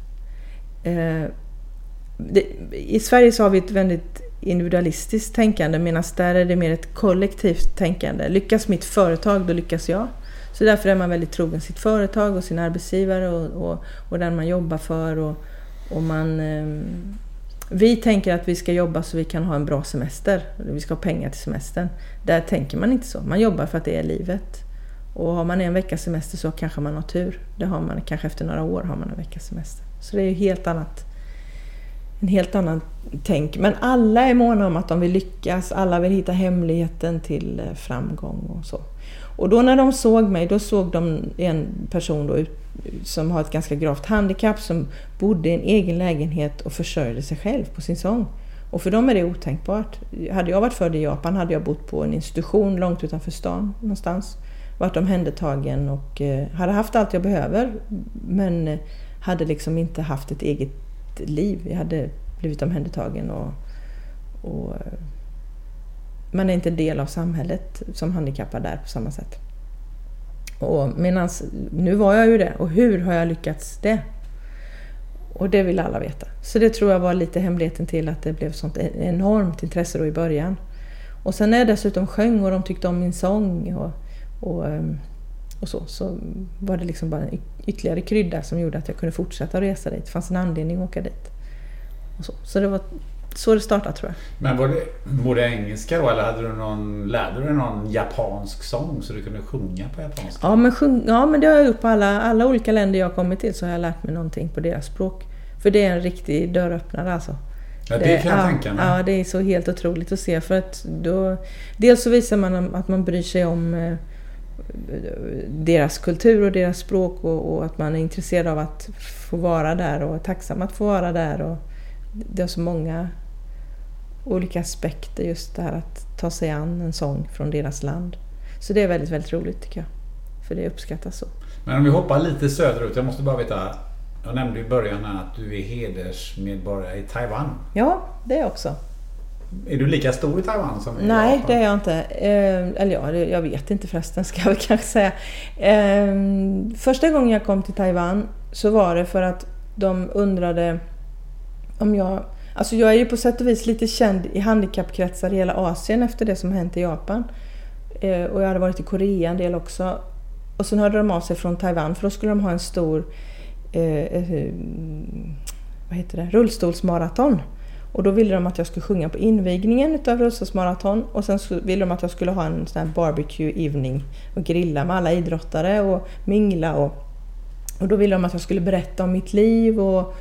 Det, I Sverige så har vi ett väldigt individualistiskt tänkande medan där är det mer ett kollektivt tänkande. Lyckas mitt företag, då lyckas jag. Så därför är man väldigt trogen sitt företag och sin arbetsgivare och, och, och den man jobbar för. Och, och man, eh, vi tänker att vi ska jobba så vi kan ha en bra semester. Vi ska ha pengar till semestern. Där tänker man inte så. Man jobbar för att det är livet. Och har man en veckas semester så kanske man har tur. Det har man kanske efter några år har man en veckas semester. Så det är ju helt annat en helt annan tänk. Men alla är måna om att de vill lyckas, alla vill hitta hemligheten till eh, framgång och så. Och då när de såg mig, då såg de en person då som har ett ganska gravt handikapp som bodde i en egen lägenhet och försörjde sig själv på sin sång. Och för dem är det otänkbart. Hade jag varit född i Japan hade jag bott på en institution långt utanför stan någonstans. Varit omhändertagen och eh, hade haft allt jag behöver men eh, hade liksom inte haft ett eget liv. Jag hade blivit omhändertagen och, och eh, man är inte en del av samhället som handikappad där på samma sätt. Och medans, nu var jag ju det och hur har jag lyckats det? Och det vill alla veta. Så det tror jag var lite hemligheten till att det blev sånt enormt intresse då i början. Och sen när jag dessutom sjöng och de tyckte om min sång och, och, ehm, och så, så var det liksom bara en ytterligare krydda som gjorde att jag kunde fortsätta resa dit. Det fanns en anledning att åka dit. Och så. så det var så det startade tror jag. Men var det, var det engelska då eller hade du någon, lärde du dig någon japansk sång så du kunde sjunga på japanska? Ja men, sjung, ja, men det har jag gjort på alla, alla olika länder jag har kommit till så har jag lärt mig någonting på deras språk. För det är en riktig dörröppnare alltså. Ja, det kan jag ja, tänka mig. Ja, det är så helt otroligt att se för att då... Dels så visar man att man bryr sig om eh, deras kultur och deras språk och, och att man är intresserad av att få vara där och är tacksam att få vara där. Och det har så många olika aspekter just det här att ta sig an en sång från deras land. Så det är väldigt, väldigt roligt tycker jag. För det uppskattas så. Men om vi hoppar lite söderut. Jag måste bara veta. Jag nämnde i början att du är hedersmedborgare i Taiwan. Ja, det är jag också. Är du lika stor i Taiwan som i Nej, Japan? det är jag inte. Eh, eller ja, jag vet inte förresten, ska jag väl kanske säga. Eh, första gången jag kom till Taiwan så var det för att de undrade om jag... Alltså jag är ju på sätt och vis lite känd i handikappkretsar i hela Asien efter det som hänt i Japan. Eh, och jag hade varit i Korea en del också. Och sen hörde de av sig från Taiwan för då skulle de ha en stor eh, eh, vad heter det? rullstolsmaraton. Och då ville de att jag skulle sjunga på invigningen utav rullstolsmaraton och sen ville de att jag skulle ha en sån här barbecue evening och grilla med alla idrottare och mingla och, och då ville de att jag skulle berätta om mitt liv och,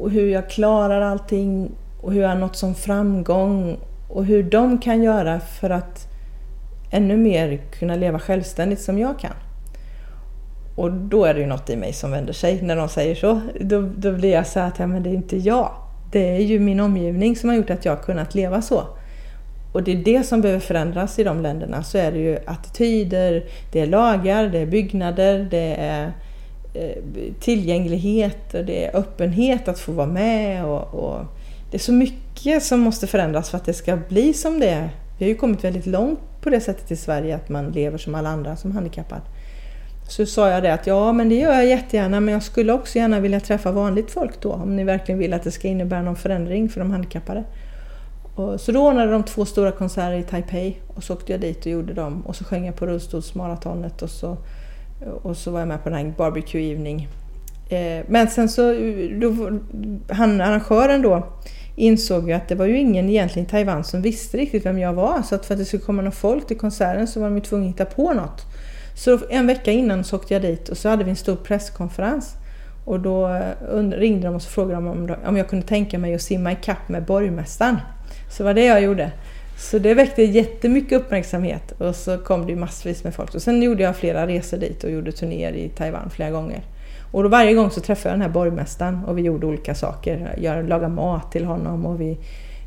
och hur jag klarar allting och hur jag har nått som framgång och hur de kan göra för att ännu mer kunna leva självständigt som jag kan. Och då är det ju något i mig som vänder sig när de säger så. Då, då blir jag så här att ja, men det är inte jag. Det är ju min omgivning som har gjort att jag har kunnat leva så. Och det är det som behöver förändras i de länderna. Så är det ju attityder, det är lagar, det är byggnader, det är eh, tillgänglighet och det är öppenhet att få vara med. Och, och, det är så mycket som måste förändras för att det ska bli som det är. Vi har ju kommit väldigt långt på det sättet i Sverige att man lever som alla andra som handikappad. Så sa jag det att ja, men det gör jag jättegärna, men jag skulle också gärna vilja träffa vanligt folk då, om ni verkligen vill att det ska innebära någon förändring för de handikappade. Och så då ordnade de två stora konserter i Taipei och så åkte jag dit och gjorde dem och så sjöng jag på rullstolsmaratonet och så, och så var jag med på den här barbecue evening. Eh, men sen så, då, han, arrangören då, insåg ju att det var ju ingen egentligen i Taiwan som visste riktigt vem jag var. Så att för att det skulle komma någon folk till konserten så var de ju tvungna att hitta på något. Så en vecka innan så åkte jag dit och så hade vi en stor presskonferens. Och då eh, ringde de och så frågade de om, jag kunde tänka mig att simma i kapp med borgmästaren. Så det var det jag gjorde. Så det väckte jättemycket uppmärksamhet och så kom det massvis med folk. Och sen gjorde jag flera resor dit och gjorde turnéer i Taiwan flera gånger. Och då varje gång så träffade jag den här borgmästaren och vi gjorde olika saker. Jag lagade mat till honom och vi,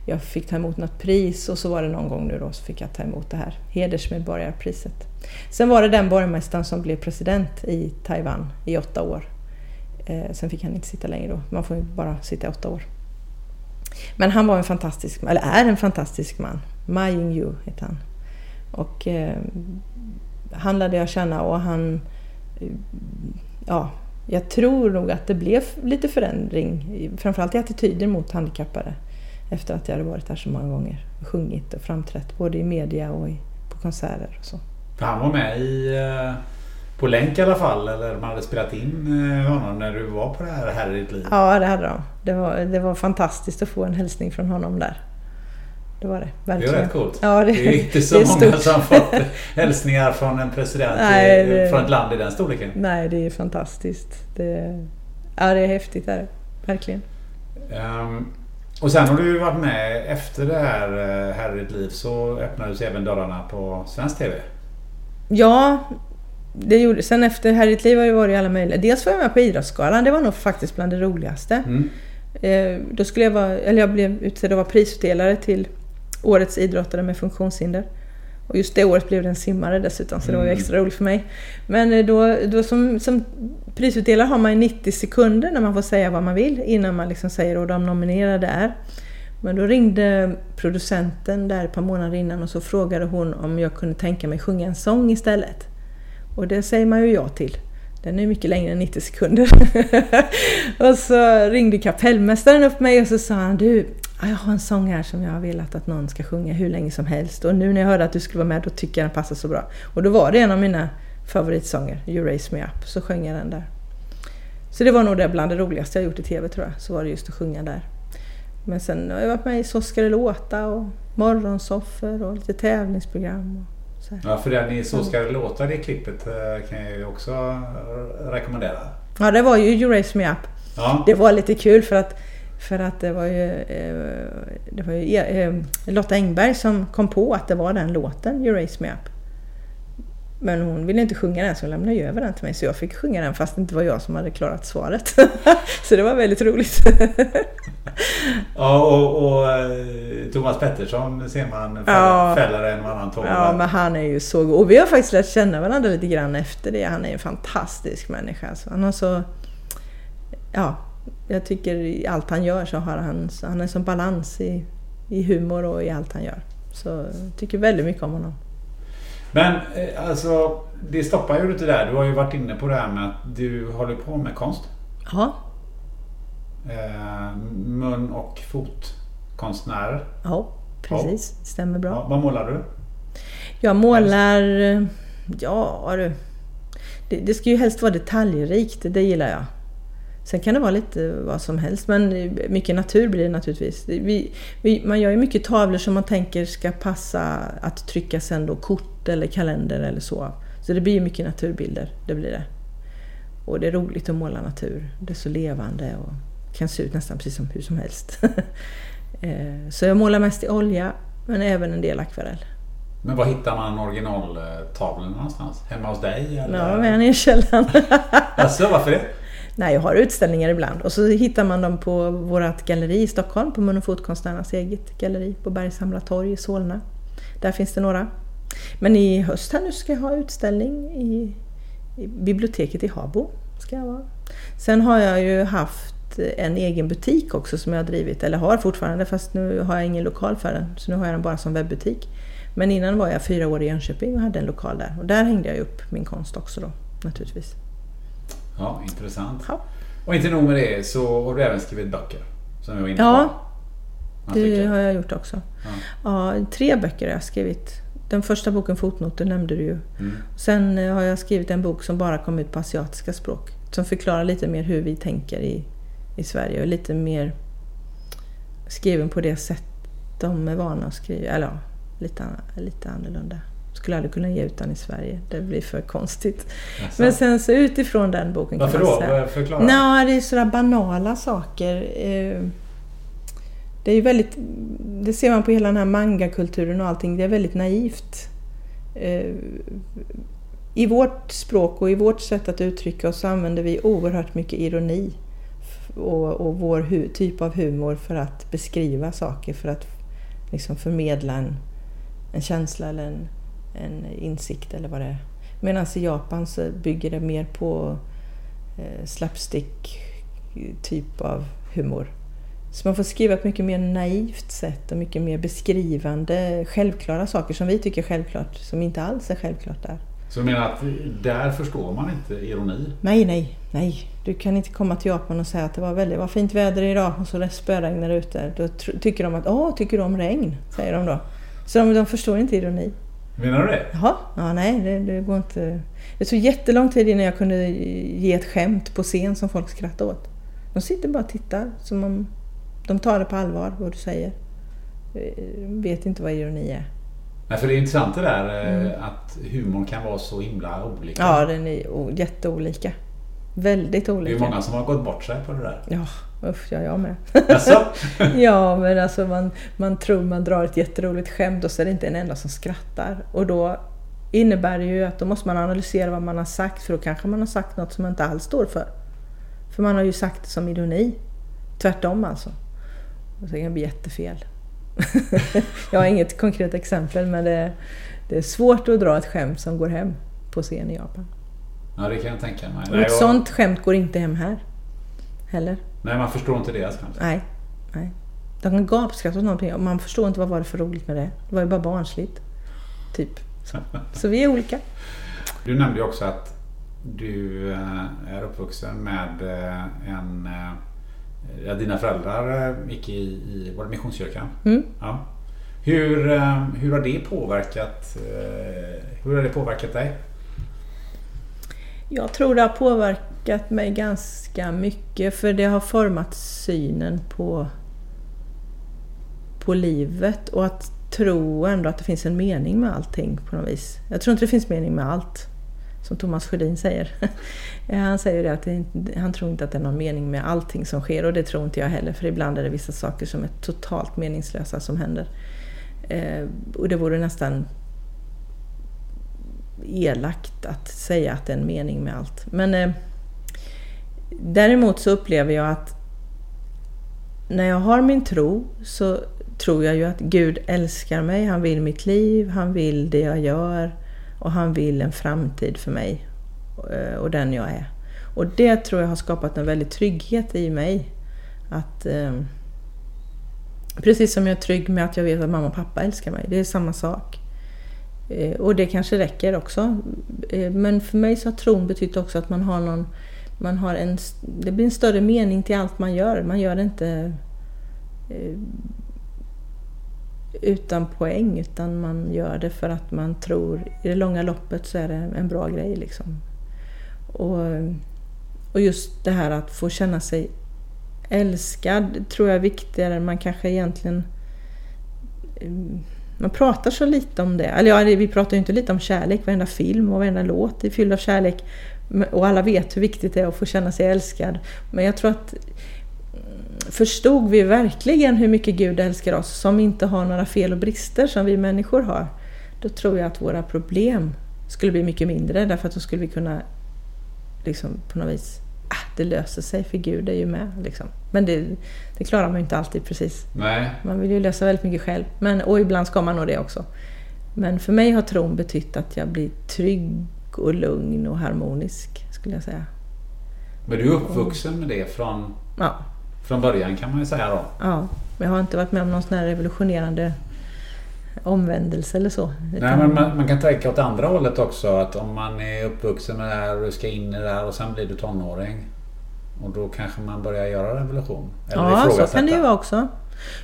jag fick ta emot något pris och så var det någon gång nu då så fick jag ta emot det här hedersmedborgarpriset. Sen var det den borgmästaren som blev president i Taiwan i åtta år. Eh, sen fick han inte sitta längre då, man får ju bara sitta i åtta år. Men han var en fantastisk, eller är en fantastisk man. Ma Ying-Yu heter han. Och eh, han lärde jag känna och han... Eh, ja, jag tror nog att det blev lite förändring, framförallt i attityder mot handikappade. Efter att jag hade varit där så många gånger och sjungit och framträtt både i media och i, på konserter och så. För han var med i, eh, på länk i alla fall, eller man hade spelat in eh, honom när du var på det här Här i ditt liv? Ja, det hade de. Det var, det var fantastiskt att få en hälsning från honom där. Det var det, verkligen. Det är rätt coolt. Ja, det, det är inte så är många stort. som fått hälsningar från en president nej, det, från ett land i den storleken. Nej, det är fantastiskt. Det, ja, det är häftigt. Är det. Verkligen. Um, och sen har du varit med efter det här eh, Här i ditt liv så öppnades även dörrarna på svensk TV. Ja, det gjorde Sen efter Här i ditt liv har jag varit i alla möjliga... Dels var jag med på Idrottsgalan. Det var nog faktiskt bland det roligaste. Mm. Eh, då skulle jag vara... Eller jag blev utsedd att vara prisutdelare till Årets idrottare med funktionshinder. Och just det året blev det en simmare dessutom, så det var ju mm. extra roligt för mig. Men eh, då, då som, som prisutdelare har man 90 sekunder när man får säga vad man vill innan man liksom säger vad de nominerade är. Men då ringde producenten där ett par månader innan och så frågade hon om jag kunde tänka mig sjunga en sång istället. Och det säger man ju ja till. Den är mycket längre än 90 sekunder. och så ringde kapellmästaren upp mig och så sa han du, jag har en sång här som jag har velat att någon ska sjunga hur länge som helst. Och nu när jag hörde att du skulle vara med, då tycker jag den passar så bra. Och då var det en av mina favoritsånger, You Raise Me Up, så sjöng jag den där. Så det var nog det bland det roligaste jag gjort i TV tror jag, så var det just att sjunga där. Men sen har jag varit med i Så ska det låta och morgonsoffer och lite tävlingsprogram. Och så Ja, för den i Så ska det låta, det klippet eh, kan jag ju också rekommendera. Ja, det var ju You Raise Me Up. Ja. Det var lite kul för att för att det var ju, eh, det var ju eh, Lotta Engberg som kom på att det var den låten, You Raise Me Up. Men hon ville inte sjunga den så hon lämnade över den till mig så jag fick sjunga den fast det inte var jag som hade klarat svaret. så det var väldigt roligt. ja och, och, eh, Thomas Pettersson ser man ja, fäller en och annan tåg. Ja men han är ju så god. Och vi har faktiskt lärt känna varandra lite grann efter det. Han är en fantastisk människa. Alltså. Han har så... Ja, jag tycker i allt han gör så har han, han är en sån balans i, i humor och i allt han gör. Så jag tycker väldigt mycket om honom. Men eh, alltså, det stoppar ju inte där. Du har ju varit inne på det här med att du håller på med konst. Ja. Eh, mun och fotkonstnärer. Ja, precis. Ja. Stämmer bra. Ja, vad målar du? Jag målar... Ja du. Det, det ska ju helst vara detaljrikt. Det gillar jag. Sen kan det vara lite vad som helst, men mycket natur blir det naturligtvis. Vi, vi, man gör ju mycket tavlor som man tänker ska passa att trycka sen då kort eller kalender eller så. Så det blir ju mycket naturbilder, det blir det. Och det är roligt att måla natur. Det är så levande och kan se ut nästan precis som hur som helst. Eh, så jag målar mest i olja, men även en del akvarell. Men var hittar man originaltavlorna någonstans? Hemma hos dig? Eller? Ja, med i källaren. alltså, varför det? Nej, jag har utställningar ibland. Och så hittar man dem på vårt galleri i Stockholm, på Mun och fotkonstnärernas eget galleri på Bergshamra torg i Solna. Där finns det några. Men i höst här nu ska jag ha utställning i, i biblioteket i Habo. Ska jag vara. Sen har jag ju haft en egen butik också som jag har drivit, eller har fortfarande fast nu har jag ingen lokal för den. Så nu har jag den bara som webbutik. Men innan var jag fyra år i Jönköping och hade en lokal där. Och där hängde jag upp min konst också då, naturligtvis. Ja, intressant. Ja. Och inte nog med det så har du även skrivit böcker. Som jag var inne på. Ja, det har jag gjort också. Ja. tre böcker har jag skrivit. Den första boken Fotnoter nämnde du ju. Mm. Sen eh, har jag skrivit en bok som bara kom ut på asiatiska språk. Som förklarar lite mer hur vi tänker i, i Sverige och lite mer skriven på det sätt de är vana att skriva. Eller ja, lite, lite annorlunda. Skulle aldrig kunna ge ut den i Sverige. Det blir för konstigt. Jaså? Men sen så utifrån den boken Varför kan man då? säga. Förklara. Nej, det är sådär banala saker. Eh, Det är ju väldigt, det ser man på hela den här mangakulturen och allting, det är väldigt naivt. Eh, I vårt språk och i vårt sätt att uttrycka oss så använder vi oerhört mycket ironi och, och vår typ av humor för att beskriva saker, för att liksom förmedla en, en känsla eller en, en insikt eller vad det är. Medan i Japan så bygger det mer på eh, slapstick typ av humor. Så man får skriva på ett mycket mer naivt sätt och mycket mer beskrivande, självklara saker som vi tycker är självklart, som inte alls är självklart där. Så du menar att där förstår man inte ironi? Nej, nej, nej. Du kan inte komma till Japan och säga att det var väldigt var fint väder idag och så det spöregnar ute. Då tycker de att åh, tycker du om regn? Säger de då. Så de, de förstår inte ironi. Menar du det? Jaha, ja, nej, det, det går inte. Det tog jättelång tid innan jag kunde ge ett skämt på scen som folk skrattade åt. De sitter bara och tittar som om de tar det på allvar, vad du säger. Eh, Vet inte vad ironi är. Nej, för det är intressant det där eh, att humorn kan vara så himla olika. Mm. Ja, den är jätteolika. Väldigt det är olika. många som har gått bort sig på det där. Ja, usch, ja, jag med. Jaså? ja, men alltså man, man tror man drar ett jätteroligt skämt och så är det inte en enda som skrattar. Och då innebär det ju att då måste man analysera vad man har sagt för då kanske man har sagt något som man inte alls står för. För man har ju sagt det som ironi. Tvärtom alltså. Och så kan det bli jättefel. jag har inget konkret exempel men det, det är svårt att dra ett skämt som går hem på scen i Japan. Ja, det kan jag tänka mig. Och ett sånt skämt går inte hem här. Heller. Nej, man förstår inte deras skämt. Nej. nej. De kan gapskratta åt någonting och man förstår inte vad var det för roligt med det. Det var ju bara barnsligt. Typ. Så vi är olika. Du nämnde ju också att du eh, är uppvuxen med eh, en... eh, Ja, dina föräldrar gick i, i var det Missionskyrkan. Mm. Ja. Hur, hur har det påverkat Hur har det påverkat dig? Jag tror det har påverkat påverkat mig ganska mycket för det har format synen på, på livet och att tro ändå att det finns en mening med allting på något vis. Jag tror inte det finns mening med allt, som Thomas Sjödin säger. Han säger det att det han tror inte att det är någon mening med allting som sker och det tror inte jag heller för ibland är det vissa saker som är totalt meningslösa som händer. Eh, och det vore nästan elakt att säga att det är en mening med allt. Men eh, däremot så upplever jag att när jag har min tro så tror jag ju att Gud älskar mig, han vill mitt liv, han vill det jag gör och han vill en framtid för mig eh, och den jag är. Och det tror jag har skapat en väldig trygghet i mig. Att eh, Precis som jag är trygg med att jag vet att mamma och pappa älskar mig, det är samma sak. Eh, Och det kanske räcker också. Eh, Men för mig så har tron betytt också att man har någon... Man har en, det blir en större mening till allt man gör. Man gör det inte eh, utan poäng, utan man gör det för att man tror... I det långa loppet så är det en bra grej liksom. Och, Och just det här att få känna sig älskad tror jag är viktigare än man kanske egentligen... Mm, man pratar så lite om det. Eller ja, vi pratar ju inte lite om kärlek. Varenda film och varenda låt är fylld av kärlek. Och alla vet hur viktigt det är att få känna sig älskad. Men jag tror att mm, förstod vi verkligen hur mycket Gud älskar oss som inte har några fel och brister som vi människor har, då tror jag att våra problem skulle bli mycket mindre därför att då skulle vi kunna liksom på något vis, ah, det löser sig för Gud är ju med. Liksom. Men det, det klarar man ju inte alltid precis. Nej. Man vill ju lösa väldigt mycket själv. Men, och ibland ska man nog det också. Men för mig har tron betytt att jag blir trygg och lugn och harmonisk, skulle jag säga. Men du är uppvuxen med det från, Ja, från början kan man ju säga då. ja. Men jag har inte varit med om någon sån här revolutionerande omvändelse eller så. Nej, men man, man kan tänka åt andra hållet också. Att om man är uppvuxen med det här och du ska in i det här och sen blir du tonåring. Och då kanske man börjar göra revolution. Eller Ja, så kan det ju vara också.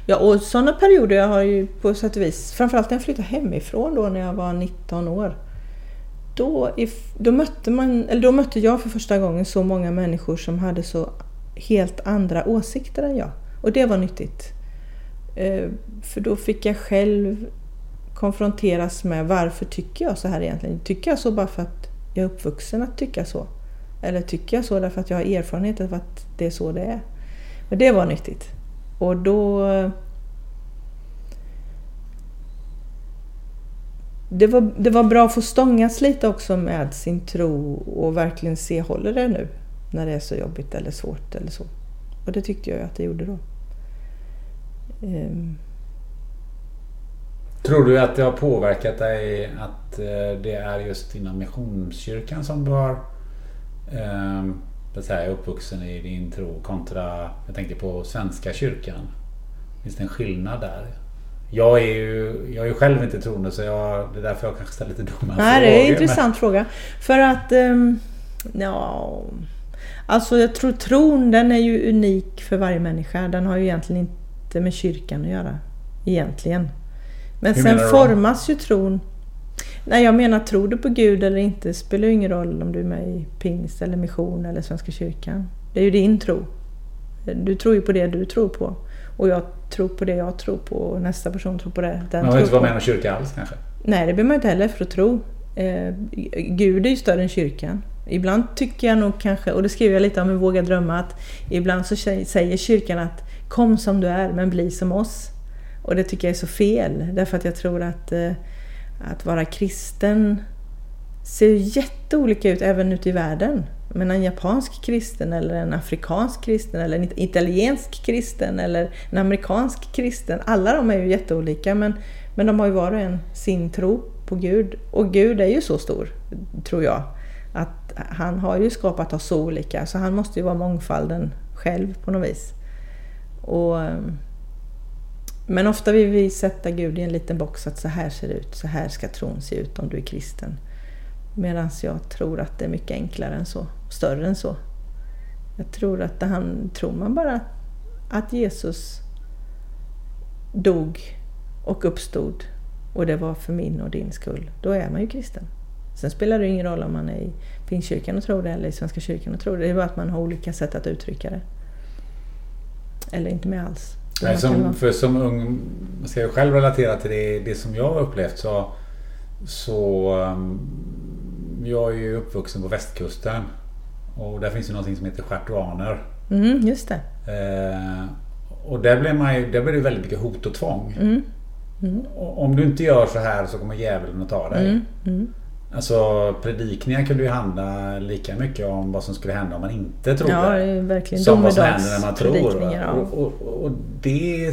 Ja, och sådana perioder jag har ju på sätt och vis, framförallt när jag flyttade hemifrån då när jag var 19 år. Då, if, då, mötte man, eller då mötte jag för första gången så många människor som hade så helt andra åsikter än jag. Och det var nyttigt. Eh, För då fick jag själv konfronteras med varför tycker jag så här egentligen? Tycker jag så bara för att jag är uppvuxen att tycka så? Eller tycker jag så därför att jag har erfarenhet av att det är så det är? Men det var nyttigt. Och då... Det var, det var bra att få stångas lite också med sin tro och verkligen se, håller det nu? När det är så jobbigt eller svårt eller så. Och det tyckte jag ju att det gjorde då. Um. Tror du att det har påverkat dig att eh, det är just inom Missionskyrkan som du har eh, så säga, uppvuxen i din tro kontra, jag tänker på Svenska kyrkan. Finns det en skillnad där? Jag är ju, jag är ju själv inte troende så jag, det är därför jag kanske ställer lite dumma Nej, det är frågor, en men- intressant fråga. För att... Um, ja, alltså jag tror tron den är ju unik för varje människa. Den har ju egentligen inte med kyrkan att göra. Egentligen. Men Hur sen formas ju tron... Nej, jag menar tror du på Gud eller inte spelar ju ingen roll om du är med i pingst eller mission eller Svenska kyrkan. Det är ju din tro. Du tror ju på det du tror på. Och jag tror på det jag tror på och nästa person tror på det den Man tror inte vara på. med i någon kyrka alls kanske? Nej, det behöver man inte heller för att tro. Eh, Gud är ju större än kyrkan. Ibland tycker jag nog kanske, och det skriver jag lite om i Våga drömma, att ibland så sä- säger kyrkan att kom som du är men bli som oss. Och det tycker jag är så fel, därför att jag tror att, eh, att vara kristen ser ju jätteolika ut även ute i världen. Men en japansk kristen eller en afrikansk kristen eller en italiensk kristen eller en amerikansk kristen. Alla de är ju jätteolika men, men de har ju var och en sin tro på Gud. Och Gud är ju så stor, tror jag, att han har ju skapat oss så olika så han måste ju vara mångfalden själv på något vis. Och, ehm, men ofta vill vi sätta Gud i en liten box att så här ser det ut, så här ska tron se ut om du är kristen. Medan jag tror att det är mycket enklare än så, större än så. Jag tror att det han, tror man bara att Jesus dog och uppstod och det var för min och din skull, då är man ju kristen. Sen spelar det ju ingen roll om man är i Pingstkyrkan och tror det eller i Svenska kyrkan och tror det. Det är bara att man har olika sätt att uttrycka det. Eller inte med alls. Nej, som, för som ung, man ska jag själv relatera till det, det som jag har upplevt så, så um, jag är ju uppvuxen på västkusten. Och där finns ju någonting som heter schartuaner. Mm, just det. Eh, och där blir, man ju, där blir det väldigt mycket hot och tvång. Mm. Och Om du inte gör så här så kommer djävulen att ta dig. Mm. Alltså predikningar kunde ju handla lika mycket om vad som skulle hända om man inte trodde. Ja, det är verkligen som vad som händer när man tror. ja. Och, och, och det,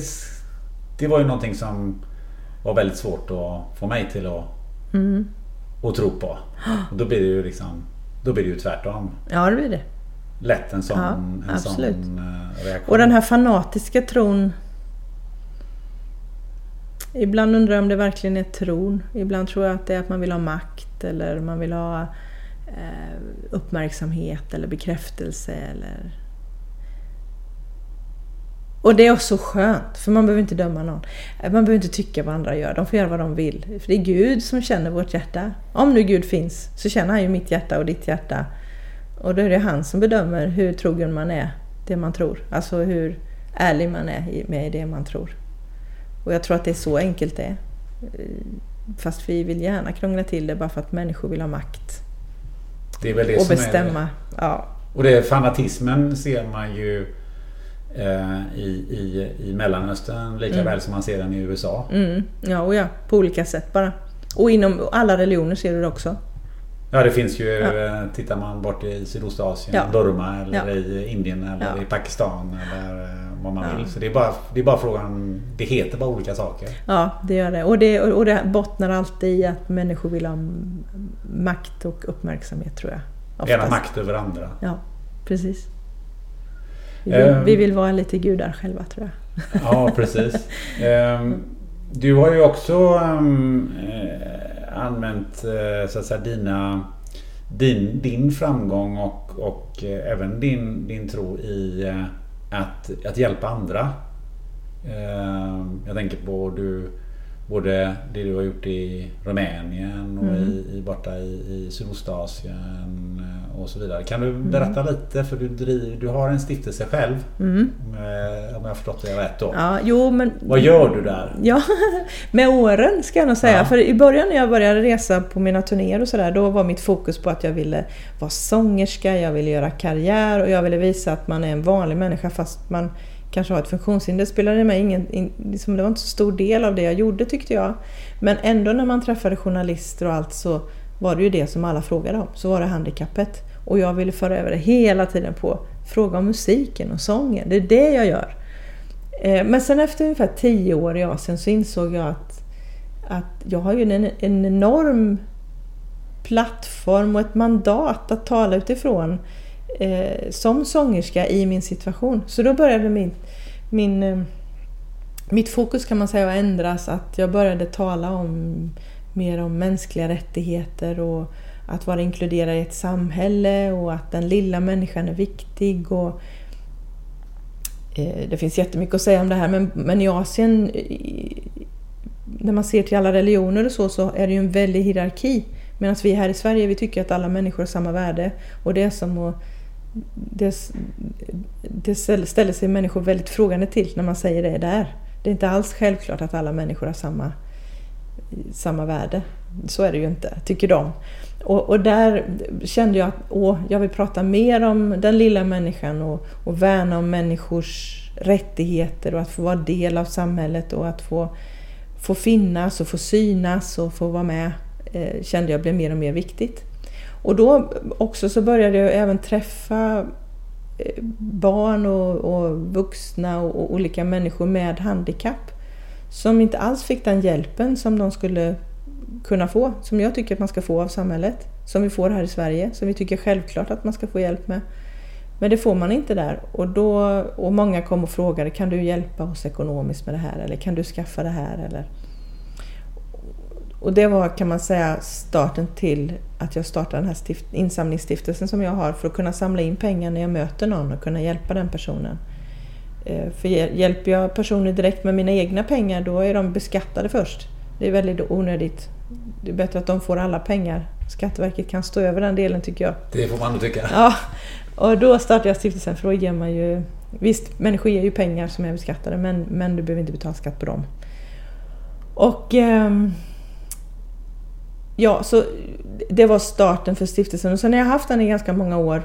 det var ju någonting som var väldigt svårt att få mig till att, Mm. att tro på. Och då blir det ju liksom Då blir det ju tvärtom. Ja, det blir det. Lätt en sån, Ja, en absolut. sån eh, reaktion. Och den här fanatiska tron. Ibland undrar jag om det verkligen är tron. Ibland tror jag att det är att man vill ha makt eller man vill ha eh, uppmärksamhet eller bekräftelse eller... Och det är också skönt, för man behöver inte döma någon. Eh, man behöver inte tycka vad andra gör, de får göra vad de vill. För det är Gud som känner vårt hjärta. Om nu Gud finns, så känner han ju mitt hjärta och ditt hjärta. Och då är det han som bedömer hur trogen man är det man tror. Alltså hur ärlig man är med det man tror. Och jag tror att det är så enkelt det är. Fast vi vill gärna krångla till det bara för att människor vill ha makt. Det är väl det och som bestämma. Är det. Ja. Och det fanatismen ser man ju eh, i, i, i Mellanöstern lika mm. väl som man ser den i USA. Mm. Ja, och ja, på olika sätt bara. Och inom alla religioner ser du det också. Ja det finns ju, ja. Eh, tittar man bort i Sydostasien, ja. Burma eller ja. i Indien eller i Pakistan eller eh, vad man vill. Så det är, bara, det är bara frågan, det heter bara olika saker. Ja det gör det. Och det, och det bottnar alltid i att människor vill ha makt och uppmärksamhet tror jag. Oftast. Gärna makt över andra. Ja, precis. Vi vill, um, vi vill vara lite gudar själva tror jag. Ja precis. Um, du har ju också um, använt eh, så att säga dina din, din framgång och, och eh, även din, din tro i att, att hjälpa andra. Jag tänker på du Både det du har gjort i Rumänien och mm. i, i, borta i, i Sydostasien eh, och så vidare. Kan du berätta mm. lite? För du, driv, du har en stiftelse själv. Mm. Om, jag, om jag har förstått det rätt då. Ja, jo, men, Vad gör du där? Ja, med åren ska jag nog säga. Ja. För i början när jag började resa på mina turnéer och sådär, då var mitt fokus på att jag ville vara sångerska, jag ville göra karriär och jag ville visa att man är en vanlig människa fast man kanske har ett funktionshinder spelade mig ingen, in, liksom, det var inte så stor del av det jag gjorde tyckte jag. Men ändå när man träffade journalister och allt så var det ju det som alla frågade om. Så var det handikappet. Och jag ville föra över det hela tiden på fråga om musiken och sången. Det är det jag gör. Eh, men sen efter ungefär tio år i Asien så insåg jag att, att jag har ju en, en enorm plattform och ett mandat att tala utifrån eh, som sångerska i min situation. Så då började min, min, eh, mitt fokus kan man säga att ändras. Att jag började tala om mer om mänskliga rättigheter och att vara inkluderad i ett samhälle och att den lilla människan är viktig. Och, eh, det finns jättemycket att säga om det här men, men i Asien när man ser till alla religioner och så, så är det ju en väldig hierarki. Medan vi här i Sverige vi tycker att alla människor har samma värde. Och det är som att det, det ställer sig människor väldigt frågande till när man säger det där. Det är inte alls självklart att alla människor har samma, samma värde. Så är det ju inte, tycker de. Och, och där kände jag att åh, jag vill prata mer om den lilla människan och, och värna om människors rättigheter och att få vara del av samhället och att få, få finnas och få synas och få vara med eh, kände jag blev mer och mer viktigt. Och då också så började jag även träffa eh, barn och, och vuxna och, och, olika människor med handikapp som inte alls fick den hjälpen som de skulle kunna få, som jag tycker att man ska få av samhället, som vi får här i Sverige, som vi tycker självklart att man ska få hjälp med. Men det får man inte där. Och, då, och många kom och frågade, kan du hjälpa oss ekonomiskt med det här? Eller kan du skaffa det här? Eller, och det var kan man säga starten till att jag startade den här stift, insamlingsstiftelsen som jag har för att kunna samla in pengar när jag möter någon och kunna hjälpa den personen. Eh, för hjälper jag personer direkt med mina egna pengar då är de beskattade först. Det är väldigt onödigt. Det är bättre att de får alla pengar. Skatteverket kan stå över den delen tycker jag. Det får man nog tycka. Ja, och då startade jag stiftelsen för då ger man ju... Visst, människor ger ju pengar som är beskattade men, men du behöver inte betala skatt på dem. Och... Eh, ja, så det var starten för stiftelsen. Och sen har jag haft den i ganska många år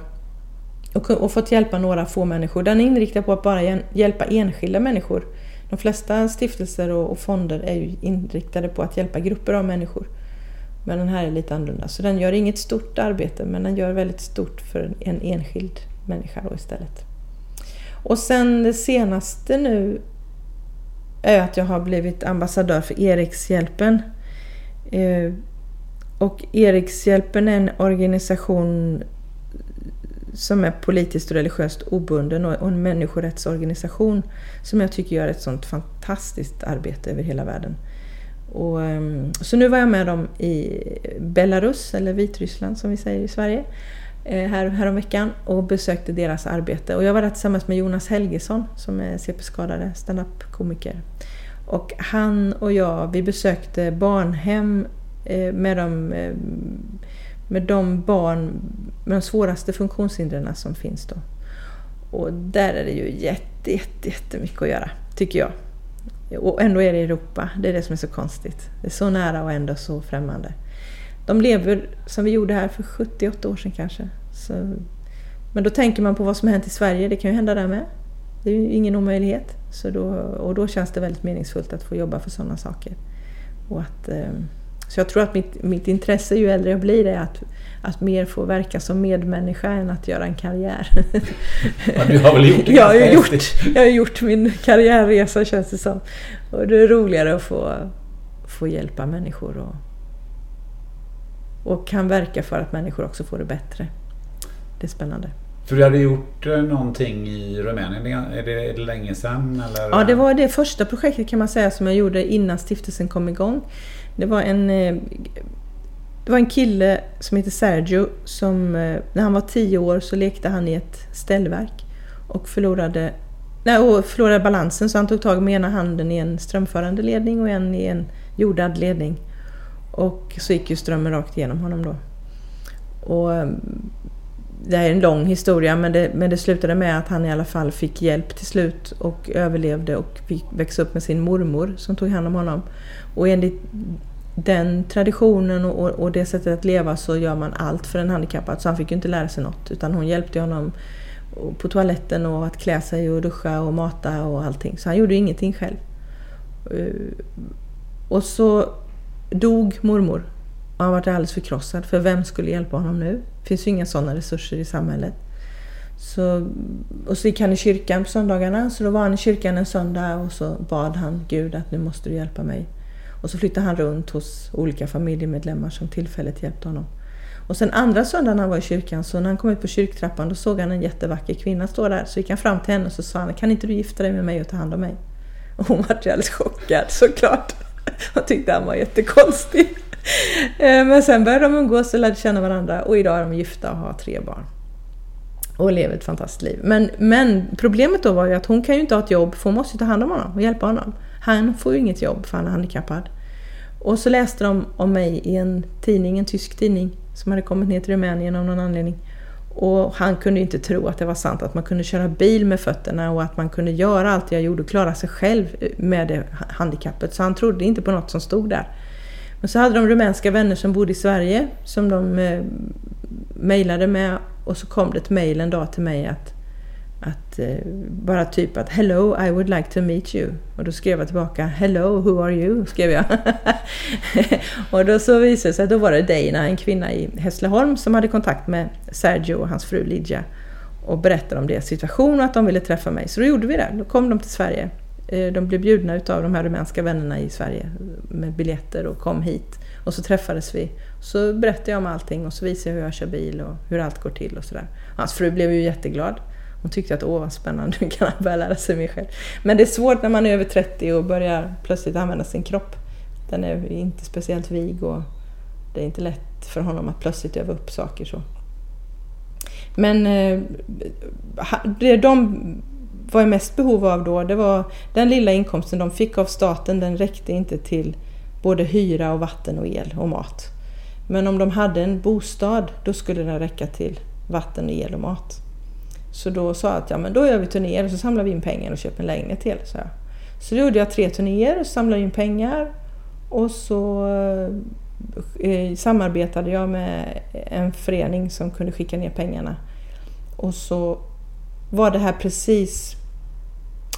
och, och fått hjälpa några få människor. Den är inriktad på att bara hjälpa enskilda människor. De flesta stiftelser och, och fonder är ju inriktade på att hjälpa grupper av människor. Men den här är lite annorlunda. Så den gör inget stort arbete men den gör väldigt stort för en enskild människa då istället. Och sen det senaste nu är att jag har blivit ambassadör för Erikshjälpen. Eh, och Erikshjälpen är en organisation som är politiskt och religiöst obunden och en människorättsorganisation som jag tycker gör ett sånt fantastiskt arbete över hela världen. Och, ehm, så nu var jag med dem i Belarus, eller Vitryssland som vi säger i Sverige, eh, här, häromveckan och besökte deras arbete. Och jag var där tillsammans med Jonas Helgesson som är CP-skadade, standup-komiker. Och han och jag, vi besökte barnhem eh, med dem ehm, med de barn med de svåraste funktionshindren som finns då. Och där är det ju jätte, jätte, jättemycket att göra, tycker jag. Och ändå är det Europa, det är det som är så konstigt. Det är så nära och ändå så främmande. De lever som vi gjorde här för 78 år sedan kanske. Så, men då tänker man på vad som har hänt i Sverige, det kan ju hända där med. Det är ju ingen omöjlighet. Så då, och då känns det väldigt meningsfullt att få jobba för sådana saker. Och att, eh, så jag tror att mitt, mitt intresse ju äldre jag blir är att, att mer få verka som medmänniska än att göra en karriär. Ja, du har väl gjort det jag, har ju gjort, jag har gjort min karriärresa känns det som. Och det är roligare att få, få hjälpa människor och, och kan verka för att människor också får det bättre. Det är spännande. För du hade gjort eh, någonting i Rumänien, är det, är det länge sedan? Eller? Ja, det var det första projektet kan man säga som jag gjorde innan stiftelsen kom igång. Det var en, eh, det var en kille som heter Sergio som eh, när han var tio år så lekte han i ett ställverk och förlorade, nej, och förlorade balansen så han tog tag med ena handen i en strömförande ledning och en i en jordad ledning. Och så gick ju strömmen rakt igenom honom då. Och eh, det här är en lång historia men det, men det slutade med att han i alla fall fick hjälp till slut och överlevde och fick växa upp med sin mormor som tog hand om honom. Och enligt den traditionen och, och, och det sättet att leva så gör man allt för en handikappad så han fick ju inte lära sig något utan hon hjälpte honom på toaletten och att klä sig och duscha och mata och allting. Så han gjorde ingenting själv. Eh, och så dog mormor och han var alldeles förkrossad. För vem skulle hjälpa honom nu? Det finns ju inga sådana resurser i samhället. Så, och så gick han i kyrkan på söndagarna. Så då var han i kyrkan en söndag och så bad han Gud att nu måste du hjälpa mig. Och så flyttade han runt hos olika familjemedlemmar som tillfälligt hjälpte honom. Och sen andra söndagen han var i kyrkan, så när han kom ut på kyrktrappan, då såg han en jättevacker kvinna stå där. Så gick han fram till henne och så sa han, kan inte du gifta dig med mig och ta hand om mig? Och hon var ju alldeles chockad såklart. Hon tyckte han var jättekonstig. Eh, men sen började de umgås och lärde känna varandra och idag är de gifta och har tre barn. Och lever ett fantastiskt liv. Men, men problemet då var ju att hon kan ju inte ha ett jobb för hon måste ju ta hand om honom och hjälpa honom. Han får ju inget jobb för han är handikappad. Och så läste de om mig i en tidning, en tysk tidning som hade kommit ner till Rumänien av någon anledning. Och han kunde ju inte tro att det var sant, att man kunde köra bil med fötterna och att man kunde göra allt jag gjorde och klara sig själv med det handikappet. Så han trodde inte på något som stod där. Men så hade de rumänska vänner som bodde i Sverige som de eh, mejlade med och så kom det ett mejl en dag till mig att, att eh, bara typ att Hello, I would like to meet you. Och då skrev jag tillbaka Hello, who are you? skrev jag. och då så visade det sig att då var det Dana, en kvinna i Hässleholm som hade kontakt med Sergio och hans fru Lidja och berättade om deras situation och att de ville träffa mig. Så då gjorde vi det. Då kom de till Sverige. Eh, de blev bjudna utav de här rumänska vännerna i Sverige med biljetter och kom hit. Och så träffades vi. Så berättade jag om allting och så visade jag hur jag kör bil och hur allt går till och sådär. Hans fru blev ju jätteglad. Hon tyckte att åh vad spännande, nu kan han börja lära sig mer själv. Men det är svårt när man är över 30 och börjar plötsligt använda sin kropp. Den är inte speciellt vig och det är inte lätt för honom att plötsligt öva upp saker så. Men eh, det de var i mest behov av då, det var den lilla inkomsten de fick av staten, den räckte inte till både hyra och vatten och el och mat. Men om de hade en bostad, då skulle den räcka till vatten, el och mat. Så då sa jag att ja, men då gör vi turnéer och så samlar vi in pengar och köper en lägenhet till. Så, så då gjorde jag tre turnéer och samlade in pengar. Och så eh, samarbetade jag med en förening som kunde skicka ner pengarna. Och så var det här precis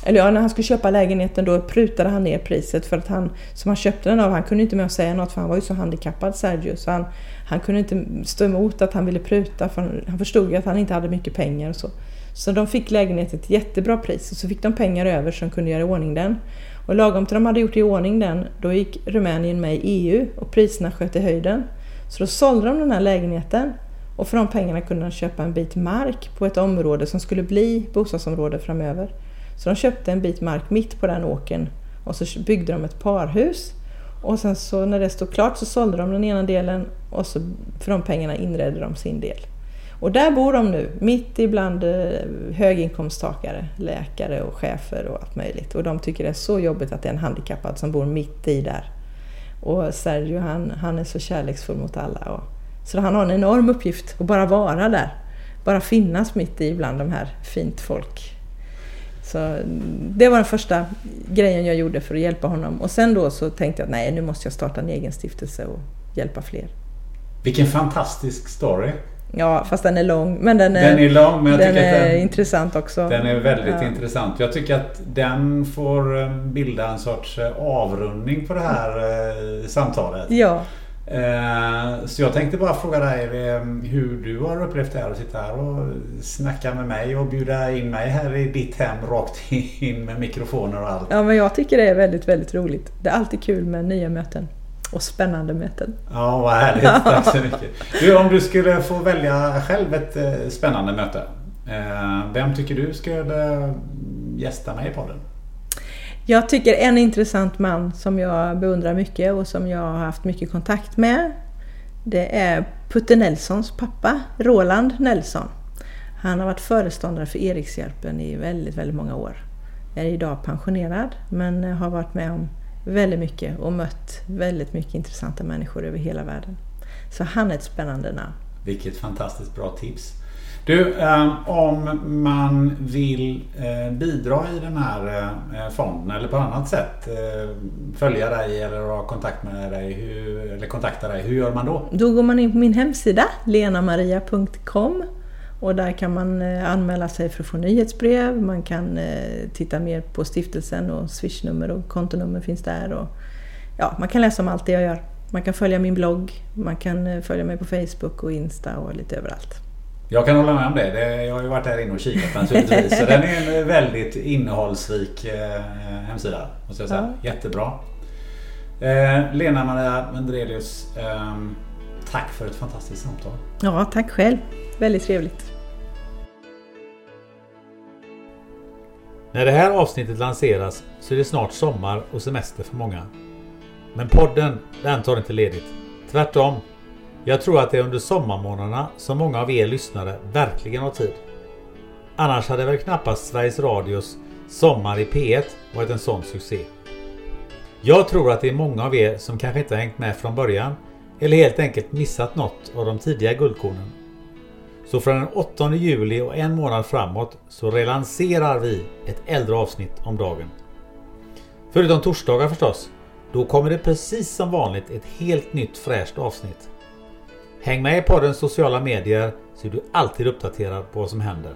eller ja, när han skulle köpa lägenheten då prutade han ner priset för att han som han köpte den av, han kunde inte med att säga något för han var ju så handikappad Sergio så han, han kunde inte stå emot att han ville pruta för han, han förstod ju att han inte hade mycket pengar och så. Så de fick lägenheten till ett jättebra pris och så fick de pengar över så de kunde göra i ordning den. Och lagom till de hade gjort i ordning den, då gick Rumänien med i EU och priserna sköt i höjden. Så då sålde de den här lägenheten och för de pengarna kunde de köpa en bit mark på ett område som skulle bli bostadsområde framöver. Så de köpte en bit mark mitt på den åken och så byggde de ett parhus. Och sen så när det stod klart så sålde de den ena delen och så för de pengarna inredde de sin del. Och där bor de nu, mitt ibland eh, höginkomsttagare, läkare och chefer och allt möjligt. Och de tycker det är så jobbigt att det är en handikappad som bor mitt i där. Och Sergio han, han är så kärleksfull mot alla och Så han har en enorm uppgift att bara vara där. Bara finnas mitt i bland de här fint folk. Så det var den första grejen jag gjorde för att hjälpa honom. Och sen då så tänkte jag att nej, nu måste jag starta en egen stiftelse och hjälpa fler. Vilken fantastisk story. Ja, fast den är lång. Men den är, Den är lång men jag den tycker är att den, intressant också. den är väldigt Ja. intressant. Jag tycker att den får eh, bilda en sorts eh, avrundning på det här eh, samtalet. Ja, Så jag tänkte bara fråga dig eh, hur du har upplevt det här att sitta här och snacka med mig och bjuda in mig här i ditt hem rakt in med mikrofoner och allt. ja, men jag tycker det är väldigt, väldigt roligt. Det är alltid kul med nya möten. Och spännande möten. Ja, vad härligt. Tack så mycket. Du, om du skulle få välja själv ett eh, spännande möte. eh, Vem tycker du skulle gästa mig i podden? Jag tycker en intressant man som jag beundrar mycket och som jag har haft mycket kontakt med. Det är Putte Nelsons pappa, Roland Nelson. Han har varit föreståndare för Erikshjälpen i väldigt, väldigt många år. Är idag pensionerad men har varit med om väldigt mycket och mött väldigt mycket intressanta människor över hela världen. Så han är ett spännande namn. Vilket fantastiskt bra tips. Du, eh, om man vill eh, bidra i den här eh, fonden eller på annat sätt följa dig eller ha kontakt med dig hur, eller kontakta dig, hur gör man då? Då går man in på min hemsida, lenamaria.com och där kan man anmäla sig för att få nyhetsbrev, man kan titta mer på stiftelsen och swishnummer och kontonummer finns där. Och, ja, man kan läsa om allt det jag gör. Man kan följa min blogg, man kan följa mig på Facebook och Insta och lite överallt. Jag kan hålla med om det. det jag har ju varit här inne och kikat naturligtvis. så den är en väldigt innehållsrik eh, hemsida. Måste jag säga. Jättebra. Eh, Lena Maria Vendrelius, eh, tack för ett fantastiskt samtal. Ja, tack själv. Väldigt trevligt. När det här avsnittet lanseras så är det snart sommar och semester för många. Men podden, den tar inte ledigt. Tvärtom. Jag tror att det är under sommarmånaderna som många av er lyssnare verkligen har tid. Annars hade väl knappast Sveriges Radios Sommar i P1 varit en sån succé. Jag tror att det är många av er som kanske inte har hängt med från början eller helt enkelt missat något av de tidiga guldkornen. Så från den 8 juli och en månad framåt så relanserar vi ett äldre avsnitt om dagen. Förutom torsdagar förstås. Då kommer det precis som vanligt ett helt nytt fräscht avsnitt. Häng med i poddens sociala medier så är du alltid uppdaterad på vad som händer.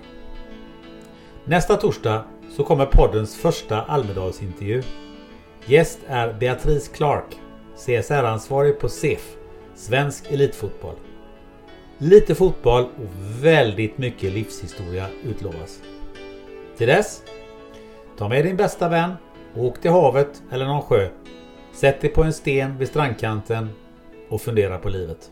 Nästa torsdag så kommer poddens första Almedalsintervju. Gäst är Beatrice Clark, CSR-ansvarig på SEF, Svensk Elitfotboll. Lite fotboll och väldigt mycket livshistoria utlovas. Till dess, ta med din bästa vän och åk till havet eller någon sjö. Sätt dig på en sten vid strandkanten och fundera på livet.